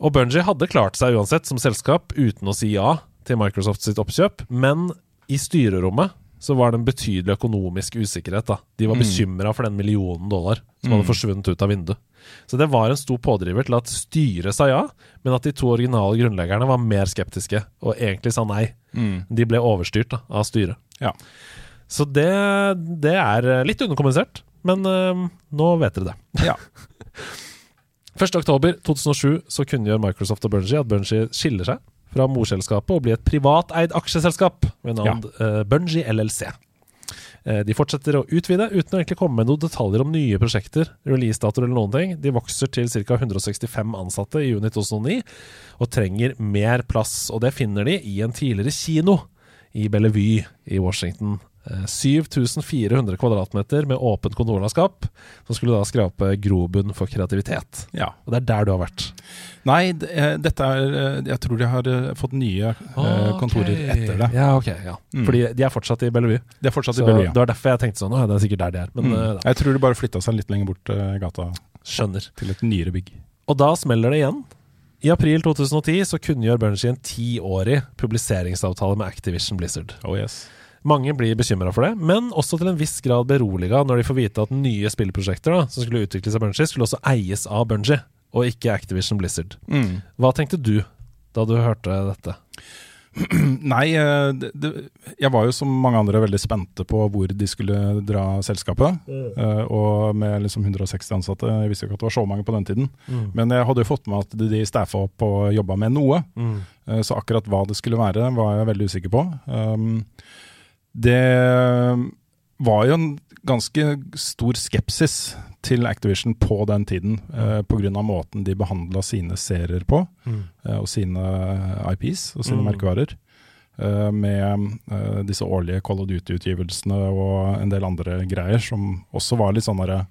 Og Bungie hadde klart seg uansett som selskap uten å si ja til Microsoft sitt oppkjøp, men i styrerommet så var det en betydelig økonomisk usikkerhet. da. De var Mm. bekymra for den millionen dollar som hadde Mm. forsvunnet ut av vinduet. Så det var en stor pådriver til at styret sa ja, men at de to originale grunnleggerne var mer skeptiske og egentlig sa nei. Mm. De ble overstyrt da, av styret. Ja. Så det, det er eh, litt underkommunisert, men eh, nå vet dere det. Ja. 1.10.2007 så kunngjør Microsoft og Bungie at Bungie skiller seg fra morselskapet og blir et privateid aksjeselskap ved navn eh, Bungie LLC. Eh, de fortsetter å utvide uten å egentlig komme med noen detaljer om nye prosjekter, releasedatoer eller noen ting. De vokser til ca. 165 ansatte i juni 2009 og trenger mer plass. Og det finner de i en tidligere kino i Bellevue i Washington Eh, 7400 kvadratmeter med åpent kontorlandskap, som skulle da skrape grobunn for kreativitet. Ja. Og det er der du har vært. Nei, eh, dette er eh, Jeg tror de har eh, fått nye okay. kontorer etter det. Ja, ok, ja. Mm. Fordi de er fortsatt i Bellevue. De er fortsatt Så i Bellevue. det var derfor jeg tenkte sånn, å, det er sikkert der de er. Men Mm. eh, Jeg tror de bare flytta seg litt lenger bort eh, gata skjønner. til et nyere bygg. Og da smeller det igjen. I april 2010 så kunngjør Bungie en tiårig publiseringsavtale med Activision Blizzard. Oh yes. Mange blir bekymra for det, men også til en viss grad beroliga når de får vite at nye spillprosjekter da, som skulle utvikles av Bungie, skulle også eies av Bungie, og ikke Activision Blizzard. Mm. Hva tenkte du da du hørte dette? Nei, eh, det, det, jeg var jo som mange andre veldig spente på hvor de skulle dra selskapet. eh, og med liksom 160 ansatte, jeg visste jo ikke at det var så mange på den tiden. Mm. Men jeg hadde jo fått med at de staffa opp og jobba med noe. Mm. Uh, Så akkurat hva det skulle være, var jeg veldig usikker på. Um, det var jo en ganske stor skepsis til Activision på den tiden, uh, pga. måten de behandla sine serier på, Mm. eh, og sine IPs og sine Mm. merkevarer. Uh, med uh, disse årlige Call of Duty-utgivelsene og en del andre greier som også var litt sånn derre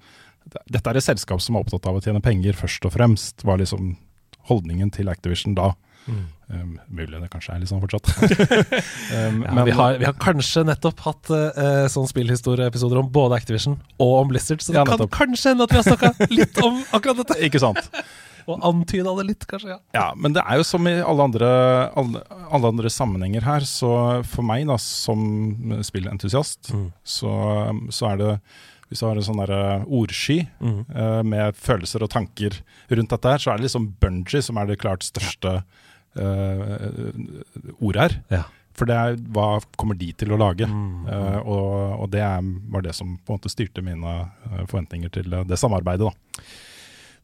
Dette er et selskap som er opptatt av å tjene penger, først og fremst, var liksom holdningen til Activision da. Mm. Um, mulig det kanskje er litt sånn fortsatt. um, Ja, vi, har, vi har kanskje nettopp hatt uh, sånn spillhistorieepisoder om både Activision og om Blizzard, så det Ja, kan nettopp. kanskje hende at vi har snakka litt om akkurat dette. Ikke sant? Og antyda det litt, kanskje. ja Ja, men det er jo som i alle andre, alle, alle andre sammenhenger her, så for meg da, som spillentusiast, Mm. så, så er det Hvis du har en sånn der ordsky Mm. uh, med følelser og tanker rundt dette her, så er det liksom Bungie som er det klart største eh, ordet her. Ja. For det er hva kommer de til å lage? Mm. Uh, og, og det er, var det som på en måte styrte mine eh, forventninger til eh, det samarbeidet. da.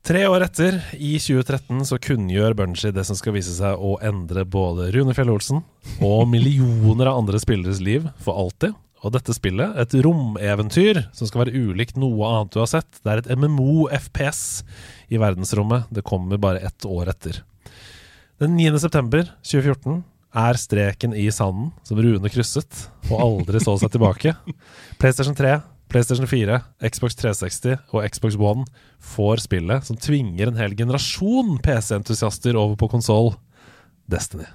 Tre år etter, i 2013, så kunngjør Bunji det som skal vise seg å endre både Rune Fjell Olsen og millioner av andre spilleres liv for alltid. Og dette spillet, et romeventyr som skal være ulikt noe annet du har sett, det er et MMO-FPS i verdensrommet. Det kommer bare ett år etter. Den 9. september 2014 er streken i sanden som Rune krysset, og aldri så seg tilbake. PlayStation 3, PlayStation 4, Xbox 360 og Xbox One får spillet som tvinger en hel generasjon PC-entusiaster over på konsoll, Destiny.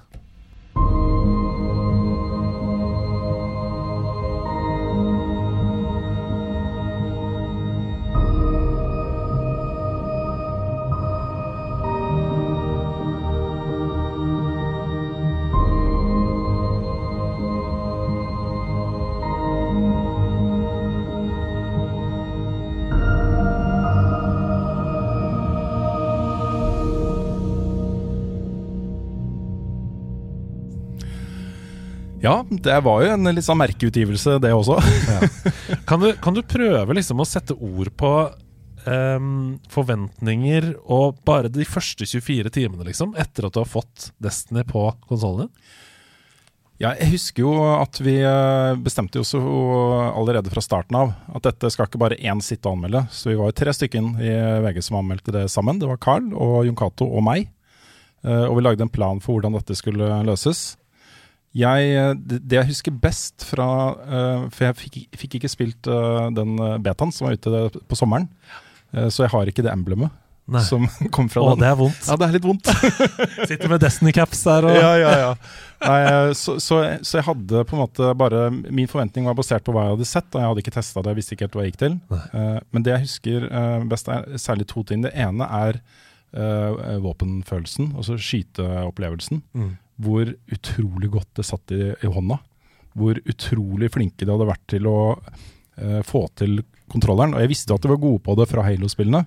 Ja, det var jo en litt sånn merkeutgivelse, det også. Kan du, kan du prøve liksom å sette ord på um, forventninger og bare de første 24 timene, liksom, etter at du har fått Destiny på konsollene? Ja, jeg husker jo at vi eh, bestemte oss allerede fra starten av at dette skal ikke bare én sitte og anmelde. Så vi var jo tre stykken i VG som anmeldte det sammen. Det var Carl og Jon Cato og meg. Eh, Og vi lagde en plan for hvordan dette skulle løses. Jeg, eh, det jeg husker best fra eh, For jeg fikk, fikk ikke spilt eh, den betaen som var ute på sommeren. Så jeg har ikke det emblemet Nei. som kom fra Åh, den. det er vondt. Ja, det er litt vondt. Sitter med Destiny-caps der og ja, ja, ja. Nei, så, så, så jeg hadde på en måte bare Min forventning var basert på hva jeg hadde sett, og jeg hadde ikke testa det. Jeg visste ikke helt hva jeg gikk til. Eh, men det jeg husker uh, best, er særlig to ting. Det ene er uh, våpenfølelsen, altså skyteopplevelsen. Mm. Hvor utrolig godt det satt i, i hånda. Hvor utrolig flinke de hadde vært til å eh, få til kontrolleren. Og jeg visste at de var gode på det fra Halo-spillene,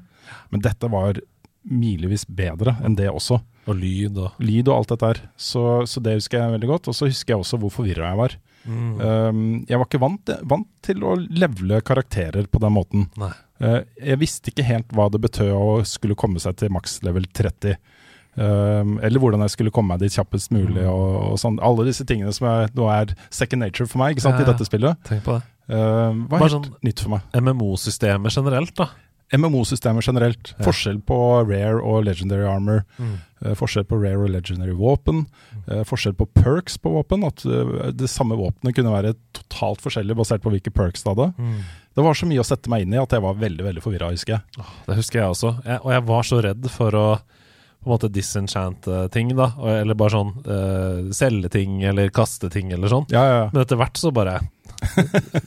men dette var milevis bedre enn det også Og lyd og lyd og alt dette her. Så, så det husker jeg veldig godt. Og så husker jeg også hvor forvirra jeg var. mm. Um, jeg var ikke vant, vant til å levele karakterer på den måten. Nei. Uh, jeg visste ikke helt hva det betød å skulle komme seg til maks level 30. Um, eller hvordan jeg skulle komme meg dit kjappest mulig. Mm. Og, og sånn. Alle disse tingene som er, nå er second nature for meg ikke sant, Ja, ja. i dette spillet, Tenk på det. uh, var helt sånn- nytt for meg. MMO-systemet generelt, da. MMO-systemet generelt. Ja. Forskjell på rare og legendary armor. Mm. Uh, forskjell på rare og legendary våpen. Uh, forskjell på perks på våpen. At uh, det samme våpenet kunne være totalt forskjellig basert på hvilke perks det hadde. Mm. Det var så mye å sette meg inn i at jeg var veldig veldig forvirra, husker jeg. Det husker jeg også. Jeg, og jeg var så redd for å på en måte disenchante ting, da. Eller bare sånn uh, selge ting eller kaste ting eller sånn. Ja, ja, ja. Men etter hvert så bare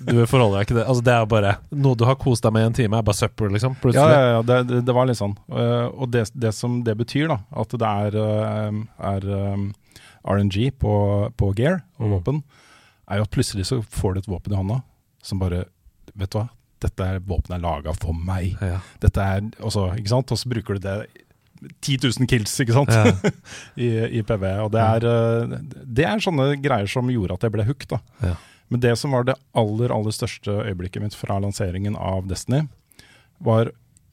Du forholder deg ikke det. Altså Det er bare noe du har kost deg med i en time, er bare søppel, liksom. Ja, Plutselig. ja, ja det, det, det var litt sånn. Uh, og det, det som det betyr, da, at det er, uh, er um, RNG på, på gear og Mm. våpen, er jo at plutselig så får du et våpen i hånda som bare Vet du hva, dette våpenet er laga for meg. Ja. Dette er også, ikke sant? Og så bruker du det 10 000 kills, ikke sant? Ja. I, I PV. Og det er, eh, det er sånne greier som gjorde at jeg ble hooked. Ja. Men det som var det aller, aller største øyeblikket mitt fra lanseringen av Destiny, var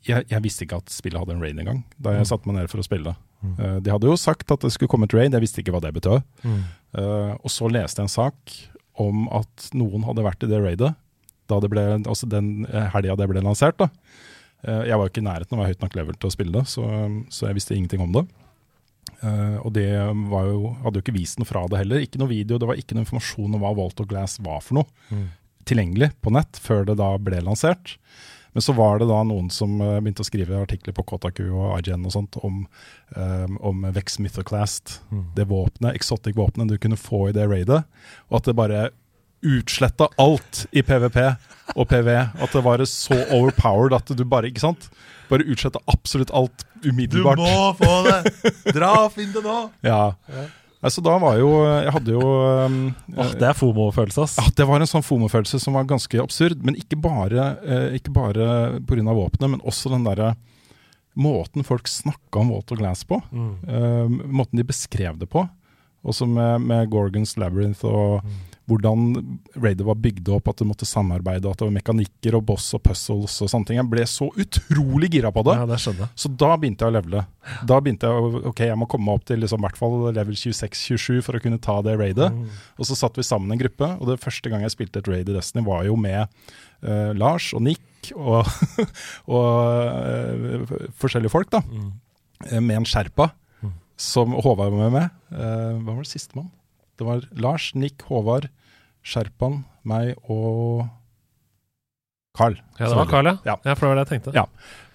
jeg, jeg visste ikke at spillet hadde en raid engang, da jeg Mm. satte meg ned for å spille. Mm. Eh, de hadde jo sagt at det skulle komme et raid, jeg visste ikke hva det betød. Mm. Uh, og så leste jeg en sak om at noen hadde vært i det raidet, da det ble, altså den helga det ble lansert. da. Eh, jeg var jo ikke i nærheten av å være høyt nok level til å spille det, så, så jeg visste ingenting om det. Eh, og det var jo, hadde jo ikke vist noe fra det heller. Ikke noe video, det var ikke noe informasjon om hva Walt of Glass var for noe Mm. tilgjengelig på nett før det da ble lansert. Men så var det da noen som eh, begynte å skrive artikler på Kotaku og IGN og sånt om, um, om Vex Mythoclast, Mm. det våpenet, exotic våpenet du kunne få i det raidet, og at det bare utsletta alt i PVP og PV. At det var så overpowered at du bare, ikke sant? Bare utsletta absolutt alt umiddelbart. Du må få det! Dra, og finn det nå! Ja. Ja. Altså, da var jo Jeg hadde jo um, oh, det er FOMO-følelse, ass. ja, Det var en sånn FOMO-følelse som var ganske absurd. Men ikke bare, uh, ikke bare pga. våpenet, men også den derre måten folk snakka om Walter Glass på. Mm. Uh, måten de beskrev det på. Også med, med Gorgons Labyrinth og Mm. Hvordan raidet var bygd opp, at du måtte samarbeide, at det var mekanikker og boss og puzzles og sånne ting. Jeg ble så utrolig gira på det. Ja, det skjønner. Så da begynte jeg å levele. Da begynte jeg å Ok, jeg må komme opp til liksom, hvert fall level 26-27 for å kunne ta det raidet. Mm. Og så satt vi sammen en gruppe, og det første gang jeg spilte et raid i Destiny, var jo med uh, Lars og Nick og, og uh, forskjellige folk, da. Mm. eh, Med en Sherpa, Mm. som Håvard var med med. Eh, hva var det sistemann? Det var Lars, Nick, Håvard, Sherpaen, meg og Carl. Ja, det var Carl, ja. Ja. ja. For det var det jeg tenkte. Ja.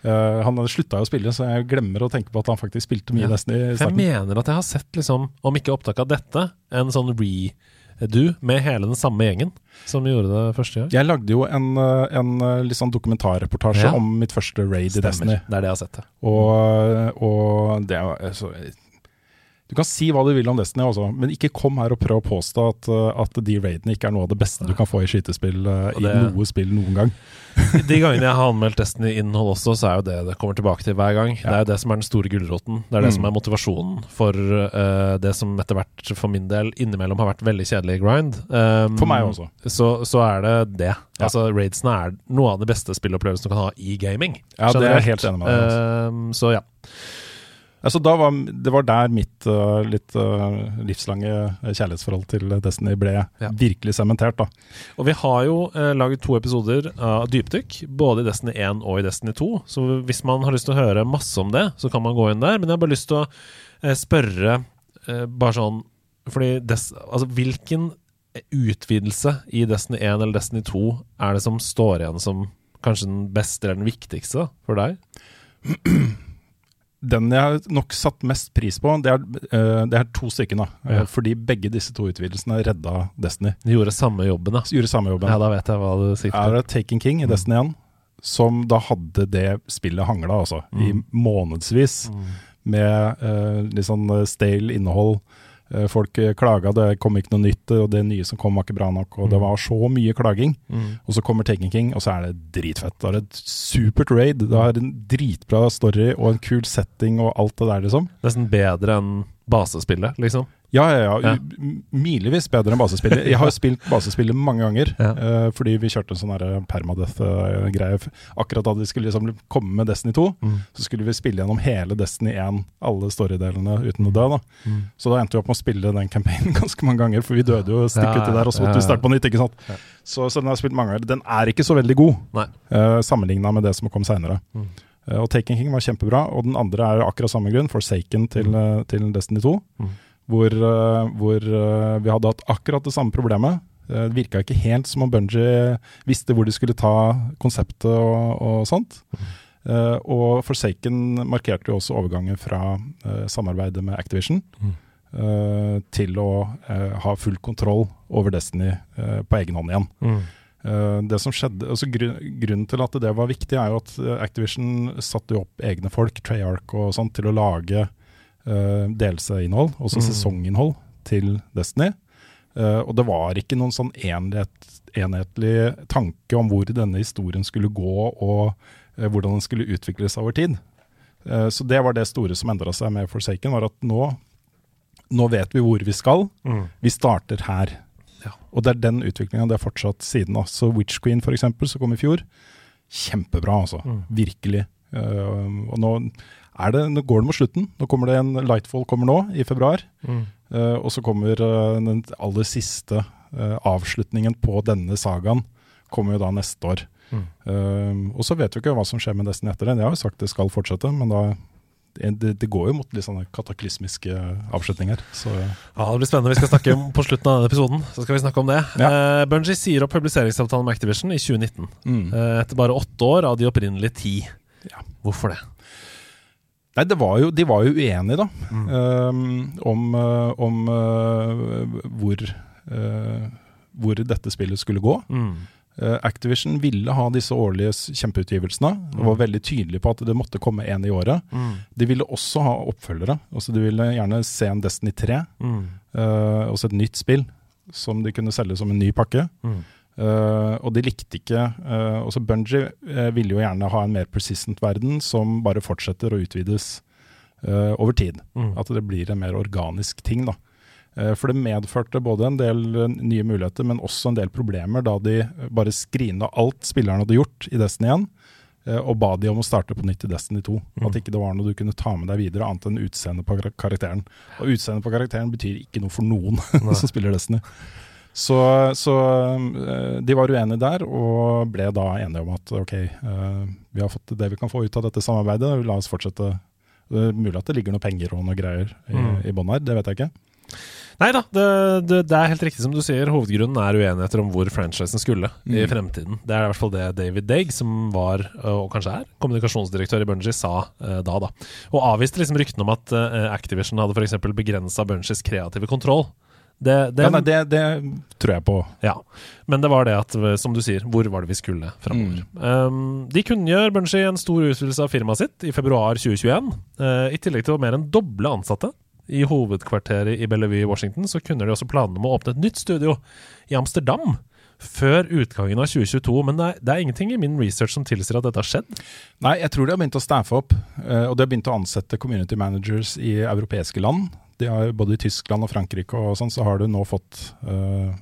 Uh, han hadde jo å spille, så jeg glemmer å tenke på at han faktisk spilte mye Ja. Destiny i starten. jeg mener at jeg har sett, liksom, om ikke opptak av dette, en sånn redo med hele den samme gjengen som gjorde det første gang. Jeg lagde jo en, eh, en eh, litt sånn dokumentarreportasje Ja. om mitt første raid i Destiny. Det er det jeg har sett, ja. Og, og det er altså, Du kan si hva du vil om Destiny, også, men ikke kom her og prøv å påstå at, uh, at de raidene ikke er noe av det beste du kan få i skytespill uh, Og i det- noe spill noen gang. De gangene jeg har anmeldt Destiny-innhold også, så er jo det det kommer tilbake til hver gang. Det er jo det som er den store gulroten. Det er det Mm. som er motivasjonen for uh, det som etter hvert, for min del, innimellom har vært veldig kjedelig grind. Um, For meg også. Så, så er det det. Ja. Altså, Raidsene er noe av de beste spillopplevelsen du kan ha i gaming. Ja, det er jeg helt enig med deg. Um, så ja. Altså, da var, det var der mitt uh, litt uh, livslange kjærlighetsforhold til Destiny ble Ja. virkelig sementert. da. Og vi har jo uh, laget to episoder av dypdykk, både i Destiny 1 og i Destiny 2. Så hvis man har lyst til å høre masse om det, så kan man gå inn der. Men jeg har bare lyst til å eh, spørre eh, bare sånn Fordi des, altså, hvilken utvidelse i Destiny 1 eller Destiny 2 er det som står igjen som kanskje den beste eller den viktigste for deg? Den jeg har nok satt mest pris på, det er, uh, det er to stykker. da. Ja. Fordi begge disse to utvidelsene redda Destiny. De gjorde samme jobben, da. Gjorde samme jobben. Ja, da vet jeg hva du er sikter det Taken King i Mm. Destiny 1, som da hadde det spillet hangla, altså. I Mm. månedsvis. Mm. Med uh, litt sånn eh, stale innhold. Eh, folk eh, klaga, det kom ikke noe nytt, og det nye som kom var ikke bra nok. Og det Mm. var så mye klaging. Mm. Og så kommer Taken King, og så er det dritfett. Det er et supert raid. Det har en dritbra story og en kul setting og alt det der, liksom. Nesten bedre enn basespillet, liksom. Ja, ja, ja. Ja. Milevis bedre enn basespillet. Jeg har spilt basespillet mange ganger, Ja. uh, fordi vi kjørte en sånn her permadeath-greie. Akkurat da de skulle liksom komme med Destiny 2, Mm. så skulle vi spille gjennom hele Destiny 1, alle storydelene uten å dø. da. Mm. Så da endte vi opp med å spille den campaignen ganske mange ganger, for vi døde jo stikk Ja, uti der, og så måtte vi starte på nytt. ikke sant? Så, så den har jeg spilt mange ganger. Den er ikke så veldig god, uh, sammenligna med det som kom seinere. Mm. Eh, og Taken King var kjempebra, og den andre er akkurat samme grunn, Forsaken til, mm. til Destiny 2. Mm. Hvor, eh, hvor eh, vi hadde hatt akkurat det samme problemet. Eh, det virka ikke helt som om Bungie visste hvor de skulle ta konseptet og, og sånt. Eh, og Forsaken markerte jo også overgangen fra uh, samarbeidet med Activision Mm. eh, til å eh, ha full kontroll over Destiny eh, på egen hånd igjen. Eh, det som skjedde, altså Grunnen til at det var viktig, er jo at eh, Activision satte opp egne folk, Treyarch og sånt, til å lage uh, DLC-innhold, også Mm. sesonginnhold, til Destiny. Uh, og det var ikke noen sånn enhet, enhetlig tanke om hvor denne historien skulle gå, og uh, hvordan den skulle utvikles over tid. Uh, så det var det store som endra seg med Forsaken, var at nå, nå vet vi hvor vi skal. Mm. Vi starter her. Ja. Og det er den utviklinga det har fortsatt siden. da. Så Witch Queen, eksempel, som kom i fjor, kjempebra, altså. Mm. Virkelig. Uh, og nå, er det, nå går det mot slutten. Nå kommer det en Lightfall kommer nå, i februar. Mm. Uh, og så kommer uh, den aller siste avslutningen på denne sagaen. Kommer jo da neste år. Mm. Og så vet vi ikke hva som skjer med Destiny etter det. Jeg har jo sagt det skal fortsette, men da det, det går jo mot litt sånne kataklysmiske avslutninger. Så Ja, Det blir spennende. Vi skal snakke om på slutten av denne episoden. Så skal vi snakke om det. Ja. Uh, Bungie sier opp publiseringsavtalen med Activision i 2019. mm. Uh, etter bare åtte år av de opprinnelige ti. Ja. Hvorfor det? Nei, det var jo, de var jo uenige, da. Mm. Um, om eh, om hvor, hvor dette spillet skulle gå. Mm. Eh, Activision ville ha disse årlige kjempeutgivelsene. kjempeutgivelsene. Og var veldig tydelig på at det måtte komme én i året. Mm. De ville også ha oppfølgere. Altså De ville gjerne se en Destiny 3, Mm. uh, også et nytt spill som de kunne selge som en ny pakke. Mm. Eh, og de likte ikke uh, Også Bungie uh, ville jo gjerne ha en mer persistent verden som bare fortsetter å utvides over tid. Mm. At det blir en mer organisk ting. da. Eh, For det medførte både en del eh, nye muligheter, men også en del problemer da de eh, bare skrina alt spillerne hadde gjort i Destiny 1, eh, og ba de om å starte på nytt i Destiny 2. Mm. At ikke det var noe du kunne ta med deg videre, annet enn utseendet på karakteren. Og utseendet på karakteren betyr ikke noe for noen som spiller Destiny. Så, så de var uenige der, og ble da enige om at ok, vi har fått det vi kan få ut av dette samarbeidet, la oss fortsette. Det er mulig at det ligger noe penger og noe greier i, Mm. i bånn her, det vet jeg ikke. Nei da, det, det, det er helt riktig som du sier. Hovedgrunnen er uenigheter om hvor franchisen skulle i Mm. fremtiden. Det er i hvert fall det David Degg, som var, og kanskje er, kommunikasjonsdirektør i Bungie, sa eh, da. da. Og avviste liksom ryktene om at eh, Activision hadde f.eks. begrensa Bungies kreative kontroll. Det, det, Ja, nei, det, det tror jeg på. ja. Men det var det at, som du sier, hvor var det vi skulle framover? Um, de kunngjør Bungie en stor utvidelse av firmaet sitt i februar 2021. Uh, I tillegg til å mer enn doble ansatte. I hovedkvarteret i Bellevue i Washington så kunne de også planene om å åpne et nytt studio i Amsterdam før utgangen av 2022. Men det er, det er ingenting i min research som tilsier at dette har skjedd. Nei, jeg tror de har begynt å staffe opp, eh, og de har begynt å ansette community managers i europeiske land. De har Både i Tyskland og Frankrike og sånn, så har du nå fått uh,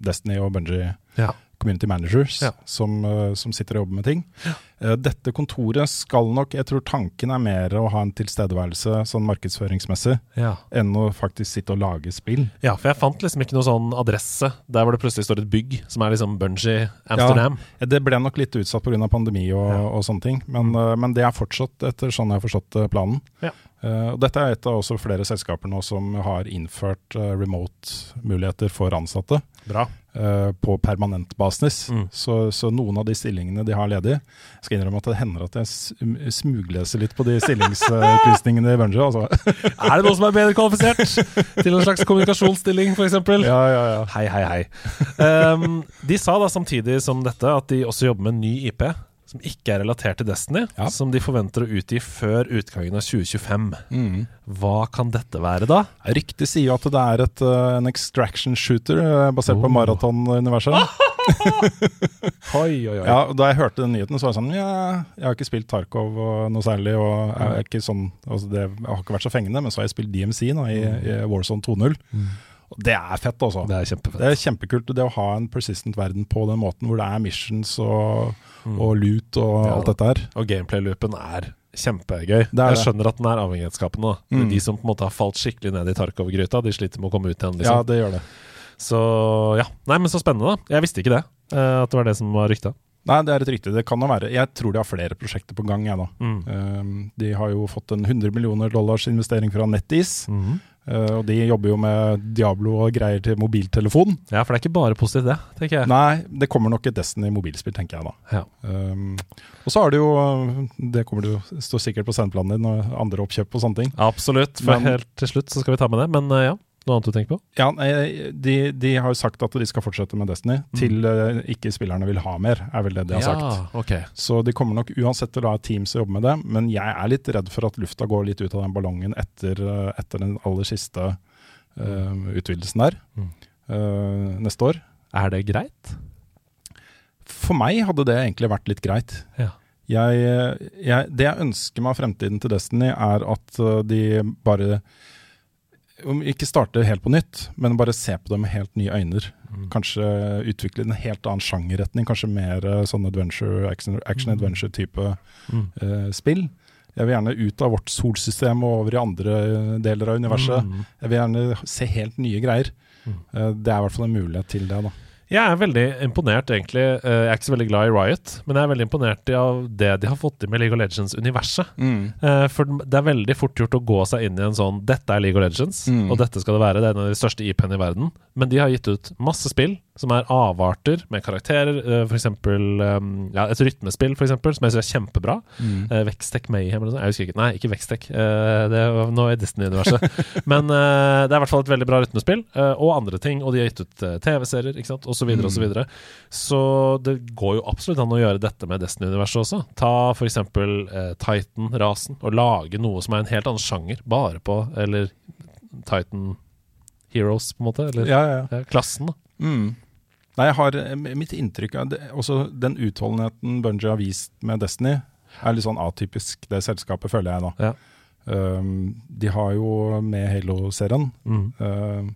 Destiny og Bungie Ja. Community managers Ja. som, eh, som sitter og jobber med ting. Ja. dette kontoret skal nok Jeg tror tanken er mer å ha en tilstedeværelse sånn markedsføringsmessig, Ja. enn å faktisk sitte og lage spill. ja, for jeg fant liksom ikke noe sånn adresse der hvor det plutselig står et bygg som er liksom Bungee Amsterdam. Ja, Det ble nok litt utsatt pga. pandemi og, og sånne ting, men, mm. men det er fortsatt etter sånn jeg har forstått eh, planen. Ja. Uh, dette er et av også flere selskaper nå som har innført uh, remote-muligheter for ansatte Bra. Eh, på permanent basis. Mm. Så, så noen av de stillingene de har ledig Jeg skal innrømme at det hender at jeg smugleser litt på de stillingsutlysningene i Bungie. Altså. Er det noen som er bedre kvalifisert til en slags kommunikasjonsstilling, f.eks.? Ja, ja, ja. Hei, hei, hei. Um, de sa da samtidig som dette at de også jobber med en ny IP som ikke er relatert til Destiny, Ja. som de forventer å utgi før utgangen av 2025. Mm. Hva kan dette være, da? Ryktet sier jo at det er et, uh, en extraction shooter eh, basert på Oh. maratonuniverset. Oi, oi. Ja, Da jeg hørte den nyheten, så var jeg sånn Ja, jeg har ikke spilt Tarkov noe særlig. Og jeg, er ikke sånn, altså det har ikke vært så fengende, men så har jeg spilt DMC nå, i, i Warzone 2.0. Og det er fett, altså. Det er kjempefett. Det er kjempekult det å ha en persistent verden på den måten, hvor det er missions og, Mm. og loot og Ja, alt dette her. Og gameplay-loopen er kjempegøy. Det er jeg skjønner at den er avhengighetsskapende. da. Mm. De som på en måte har falt skikkelig ned i Tarkov-gryta, de sliter med å komme ut igjen. Ja, liksom. det gjør det. Så ja. Nei, men så spennende, da. Jeg visste ikke det. eh, At det var det som var rykta. Nei, det er et rykte. Det kan jo være. Jeg tror de har flere prosjekter på gang, jeg, da. Mm. Um, de har jo fått en 100 millioner dollars investering fra NetEase. Mhm. Uh, og de jobber jo med Diablo og greier til mobiltelefon. Ja, for det er ikke bare positivt, det, tenker jeg. Nei, det kommer nok et Destiny mobilspill, tenker jeg da. Ja. Um, og så har du jo uh, Det kommer du, står sikkert på sendeplanen din, og andre oppkjøp og sånne ting. Absolutt. For Men- helt til slutt så skal vi ta med det. Men uh, ja, noe annet du tenker på? Ja, de, de har jo sagt at de skal fortsette med Destiny, til uh, ikke spillerne vil ha mer, er vel det de har sagt. Okay. Så de kommer nok uansett til å ha et team som jobber med det, men jeg er litt redd for at lufta går litt ut av den ballongen etter, uh, etter den aller siste uh, utvidelsen der Mm. uh, neste år. Er det greit? For meg hadde det egentlig vært litt greit. Ja. Jeg, jeg, det jeg ønsker meg av fremtiden til Destiny, er at de bare ikke starte helt på nytt, men bare se på det med helt nye øyne. Mm. Kanskje utvikle en helt annen sjangerretning. Kanskje mer uh, sånn adventure, action, action Mm. uh, spill. Jeg vil gjerne ut av vårt solsystem og over i andre uh, deler av universet. Mm. Jeg vil gjerne se helt nye greier. Uh, det er i hvert fall en mulighet til det. da. Jeg er veldig imponert, egentlig. Eh, Jeg er ikke så veldig glad i Riot, men jeg er veldig imponert av det de har fått til med League of Legends-universet. Mm. For det er veldig fort gjort å gå seg inn i en sånn Dette er League of Legends, Mm. og dette skal det være. Det er en av de største IP-ene i verden. Men de har gitt ut masse spill som er avarter med karakterer. eh, For eksempel um, ja, et rytmespill, for eksempel, som jeg synes er kjempebra. Mm. Uh, Vextech Mayhem eller noe sånt. Jeg husker ikke. Nei, ikke Vextech. Eh, det var nå i Destiny-universet. Men eh, det er i hvert fall et veldig bra rytmespill, eh, og andre ting. Og de har gitt ut eh, TV-serier, ikke sant, osv., Mm. osv. Så det går jo absolutt an å gjøre dette med Destiny-universet også. Ta for eksempel eh, Titan-rasen, og lage noe som er en helt annen sjanger, bare på Eller Titan Heroes, på en måte. Eller ja. ja, klassen, da. Mm. Nei, jeg har eh, Mitt inntrykk av det, også den utholdenheten Bungie har vist med Destiny, er litt sånn atypisk det selskapet, føler jeg nå. Ja. Um, de har jo med Halo-serien Mm. uh,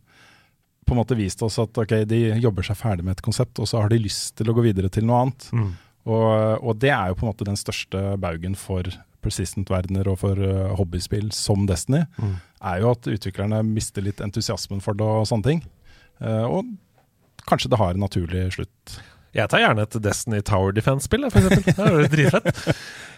på en måte vist oss at okay, de jobber seg ferdig med et konsept, og så har de lyst til å gå videre til noe annet. Mm. Og, og det er jo på en måte den største baugen for persistent-verdener og for uh, hobbyspill som Destiny, Mm. er jo at utviklerne mister litt entusiasmen for det og sånne ting. Uh, og kanskje det har en naturlig slutt. Jeg tar gjerne et Destiny Tower Defense-spill, f.eks. Det er dritfett.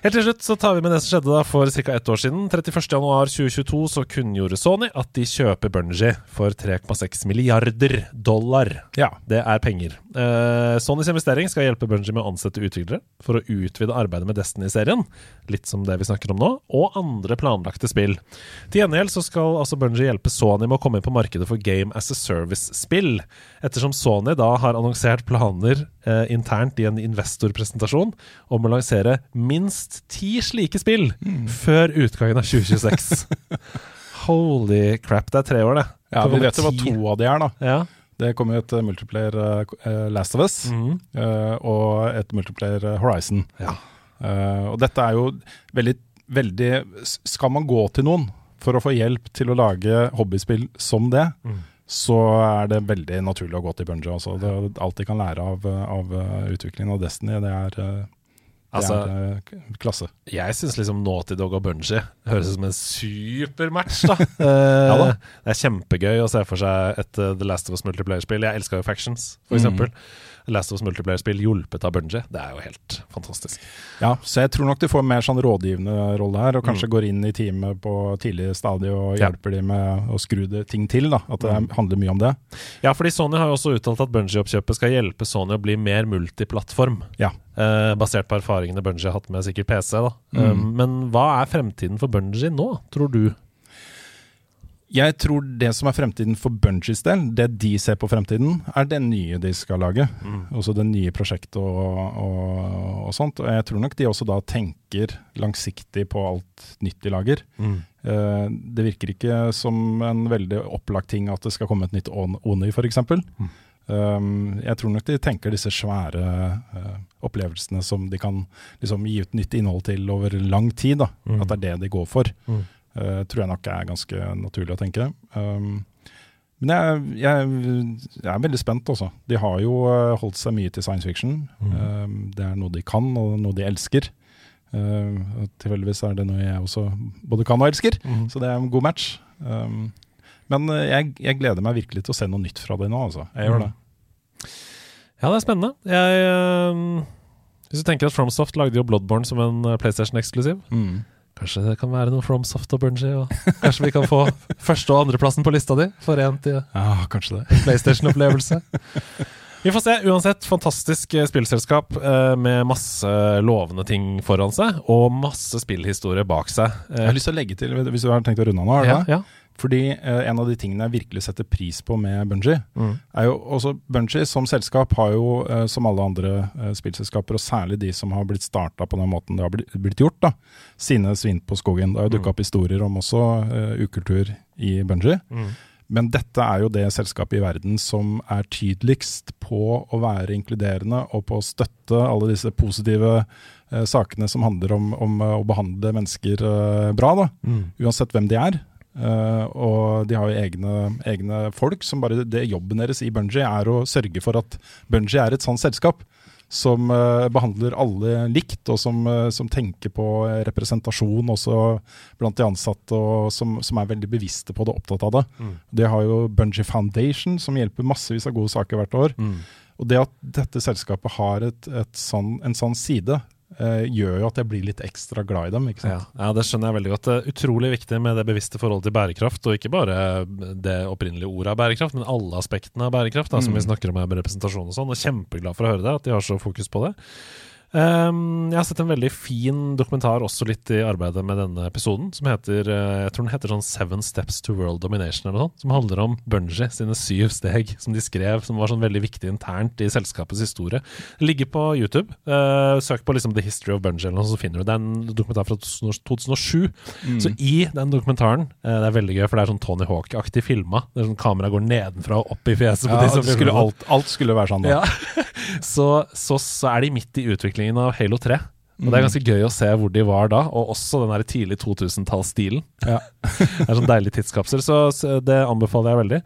Helt til slutt så tar vi med det som skjedde da for ca. ett år siden. 31.1.2022 så kunngjorde Sony at de kjøper Bungie for 3,6 milliarder dollar. Ja. Det er penger. Eh, Sonys investering skal hjelpe Bungie med å ansette utviklere for å utvide arbeidet med Destiny-serien, litt som det vi snakker om nå, og andre planlagte spill. Til gjengjeld så skal altså Bungie hjelpe Sony med å komme inn på markedet for Game as a Service-spill, ettersom Sony da har annonsert planer uh, internt i en investorpresentasjon om å lansere minst ti slike spill før utgangen av 2026. Holy crap, det er tre år, det. Ja, Vi vet jo hva to av de er, da. Ja. Det kommer jo et uh, multiplayer uh, Last of Us mm. og et multiplayer Horizon. ja. Og dette er jo veldig, veldig Skal man gå til noen for å få hjelp til å lage hobbyspill som det, Mm. så er det veldig naturlig å gå til Bungie. Altså. Alt de kan lære av, av utviklingen av Destiny, det er, uh, det Altså, er uh, klasse. Jeg syns liksom Naughty Dog og Bungie høres ut som en supermatch, da. ja, da. Det er kjempegøy å se for seg et uh, The Last of Us multiplayer-spill. Jeg elska jo Factions, for Mhm. eksempel. Last of Us multiplayer-spill hjulpet av Bungie. Det er jo helt fantastisk. Ja, så jeg tror nok de får mer sånn rådgivende rolle her, og kanskje Mm. går inn i teamet på tidlig stadie og Ja. hjelper de med å skru det ting til. da, At det Mm. handler mye om det. Ja, fordi Sony har jo også uttalt at Bungie-oppkjøpet skal hjelpe Sony å bli mer multiplattform. Ja. Eh, basert på erfaringene Bungie har hatt med sikkert PC. da Mm. um, Men hva er fremtiden for Bungie nå, tror du? Jeg tror det som er fremtiden for Bungies del, det de ser på fremtiden, er det nye de skal lage. Mm. Også det nye prosjektet og, og, og sånt. Og jeg tror nok de også da tenker langsiktig på alt nytt de lager. Mm. Eh, det virker ikke som en veldig opplagt ting at det skal komme et nytt ony Oni, f.eks. Mm. Um, jeg tror nok de tenker disse svære uh, opplevelsene som de kan liksom, gi ut nytt innhold til over lang tid. Mm. At det er det de går for. Mm. Uh, tror jeg nok er ganske naturlig å tenke. Um, men jeg, jeg, jeg, er veldig spent, også. De har jo uh, holdt seg mye til science fiction. Mm. Um, det er noe de kan, og noe de elsker. Uh, Tilfeldigvis er det noe jeg også både kan og elsker, Mm. så det er en god match. Um, men uh, jeg, jeg, gleder meg virkelig til å se noe nytt fra det nå, altså. Jeg gjør Mm. det. Ja, det er spennende. Jeg, øhm, hvis du tenker at FromSoft lagde jo Bloodborne som en øh, PlayStation-eksklusiv, Mm. Kanskje det kan være noe FromSoft og Bungie? Og kanskje vi kan få første- og andreplassen på lista di forent i det. PlayStation-opplevelse. Vi får se. Uansett, fantastisk eh, spillselskap eh, med masse lovende ting foran seg, og masse spillhistorie bak seg. Jeg har lyst til å legge til, hvis du har tenkt å runde av nå, ja, ja. Fordi eh, en av de tingene jeg virkelig setter pris på med Bungie, Mm. er jo også Bungie som selskap har jo, eh, som alle andre eh, spillselskaper, og særlig de som har blitt starta på den måten det har blitt, blitt gjort, da, sine svin på skogen. Det har jo dukka Mm. opp historier om også eh, ukultur i Bungie. Mm. Men dette er jo det selskapet i verden som er tydeligst på å være inkluderende og på å støtte alle disse positive eh, sakene som handler om, om eh, å behandle mennesker bra, da. Mm. Uansett hvem de er. Eh, og de har jo egne, egne folk som bare det Jobben deres i Bungie er å sørge for at Bungie er et sånt selskap som uh, behandler alle likt, og som, uh, som tenker på representasjon også blant de ansatte, og som, som er veldig bevisste på det, og opptatt av det. Mm. De har jo Bungie Foundation, som hjelper massevis av gode saker hvert år. Mm. Og det at dette selskapet har et, et sånn, en sånn side, gjør jo at jeg blir litt ekstra glad i dem. ikke Ja, ja, det skjønner jeg veldig godt. Det er utrolig viktig med det bevisste forholdet til bærekraft, og ikke bare det opprinnelige ordet av bærekraft, men alle aspektene av bærekraft, da, som Mm. vi snakker om her med representasjon og sånn. Og kjempeglad for å høre det, at de har så fokus på det. Ehm, jeg har sett en veldig fin dokumentar også litt i arbeidet med denne episoden, som heter eh, jeg tror den heter sånn Seven Steps to World Domination, eller noe sånt, som handler om Bungie sine syv steg som de skrev, som var sånn veldig viktig internt i selskapets historie. Den ligger på YouTube. Uh, søk på liksom The History of Bungie, eller noe, så finner du det. er en dokumentar fra 2007. Mm. Så i den dokumentaren uh, Det er veldig gøy, for det er sånn Tony Hawk-aktig filma. Sånn Kameraet går nedenfra og opp i fjeset. på de som skulle alt, alt skulle være sånn. Da. Ja. så, så, så er de midt i utviklingen av Halo 3. Og Mm. det er ganske gøy å se hvor de var da, og også den der tidlig 2000-tallsstilen. Ja. det er sånn deilig tidskapsel, så, det anbefaler jeg veldig.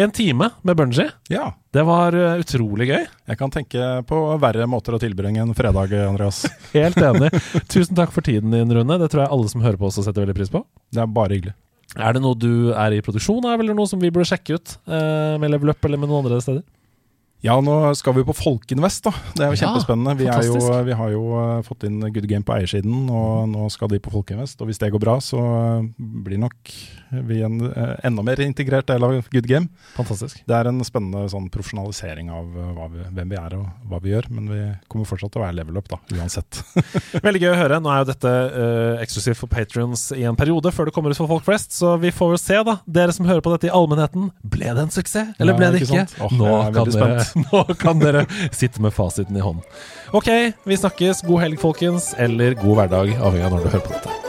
En time med Bungie, ja. det var uh, utrolig gøy. Jeg kan tenke på verre måter å tilbringe en fredag, Andreas. Helt enig. Tusen takk for tiden din, Rune. Det tror jeg alle som hører på også setter veldig pris på. Det er bare hyggelig. Er det noe du er i produksjon av, eller noe som vi burde sjekke ut eh, med Level Up eller med noen andre steder? Ja, nå skal vi på Folkinvest, da. Det er jo kjempespennende. Vi, er jo, vi har jo eh, fått inn Good Game på eiersiden, og nå skal de på Folkinvest. Og hvis det går bra, så eh, blir nok vi en eh, enda mer integrert del av Good Game. Fantastisk. Det er en spennende sånn profesjonalisering av hva vi, hvem vi er og hva vi gjør, men vi kommer fortsatt til å være level up, da, uansett. Veldig gøy å høre. Nå er jo dette uh, eksklusivt for patrions i en periode før det kommer ut for folk flest, så vi får jo se, da. Dere som hører på dette i allmennheten, ble det en suksess, eller Ja, ble det ikke ikke? sant? Åh, nå, jeg er kan dere, nå kan dere sitte med fasiten i hånden. Ok, vi snakkes. God helg, folkens, eller god hverdag, avhengig av når du hører på dette.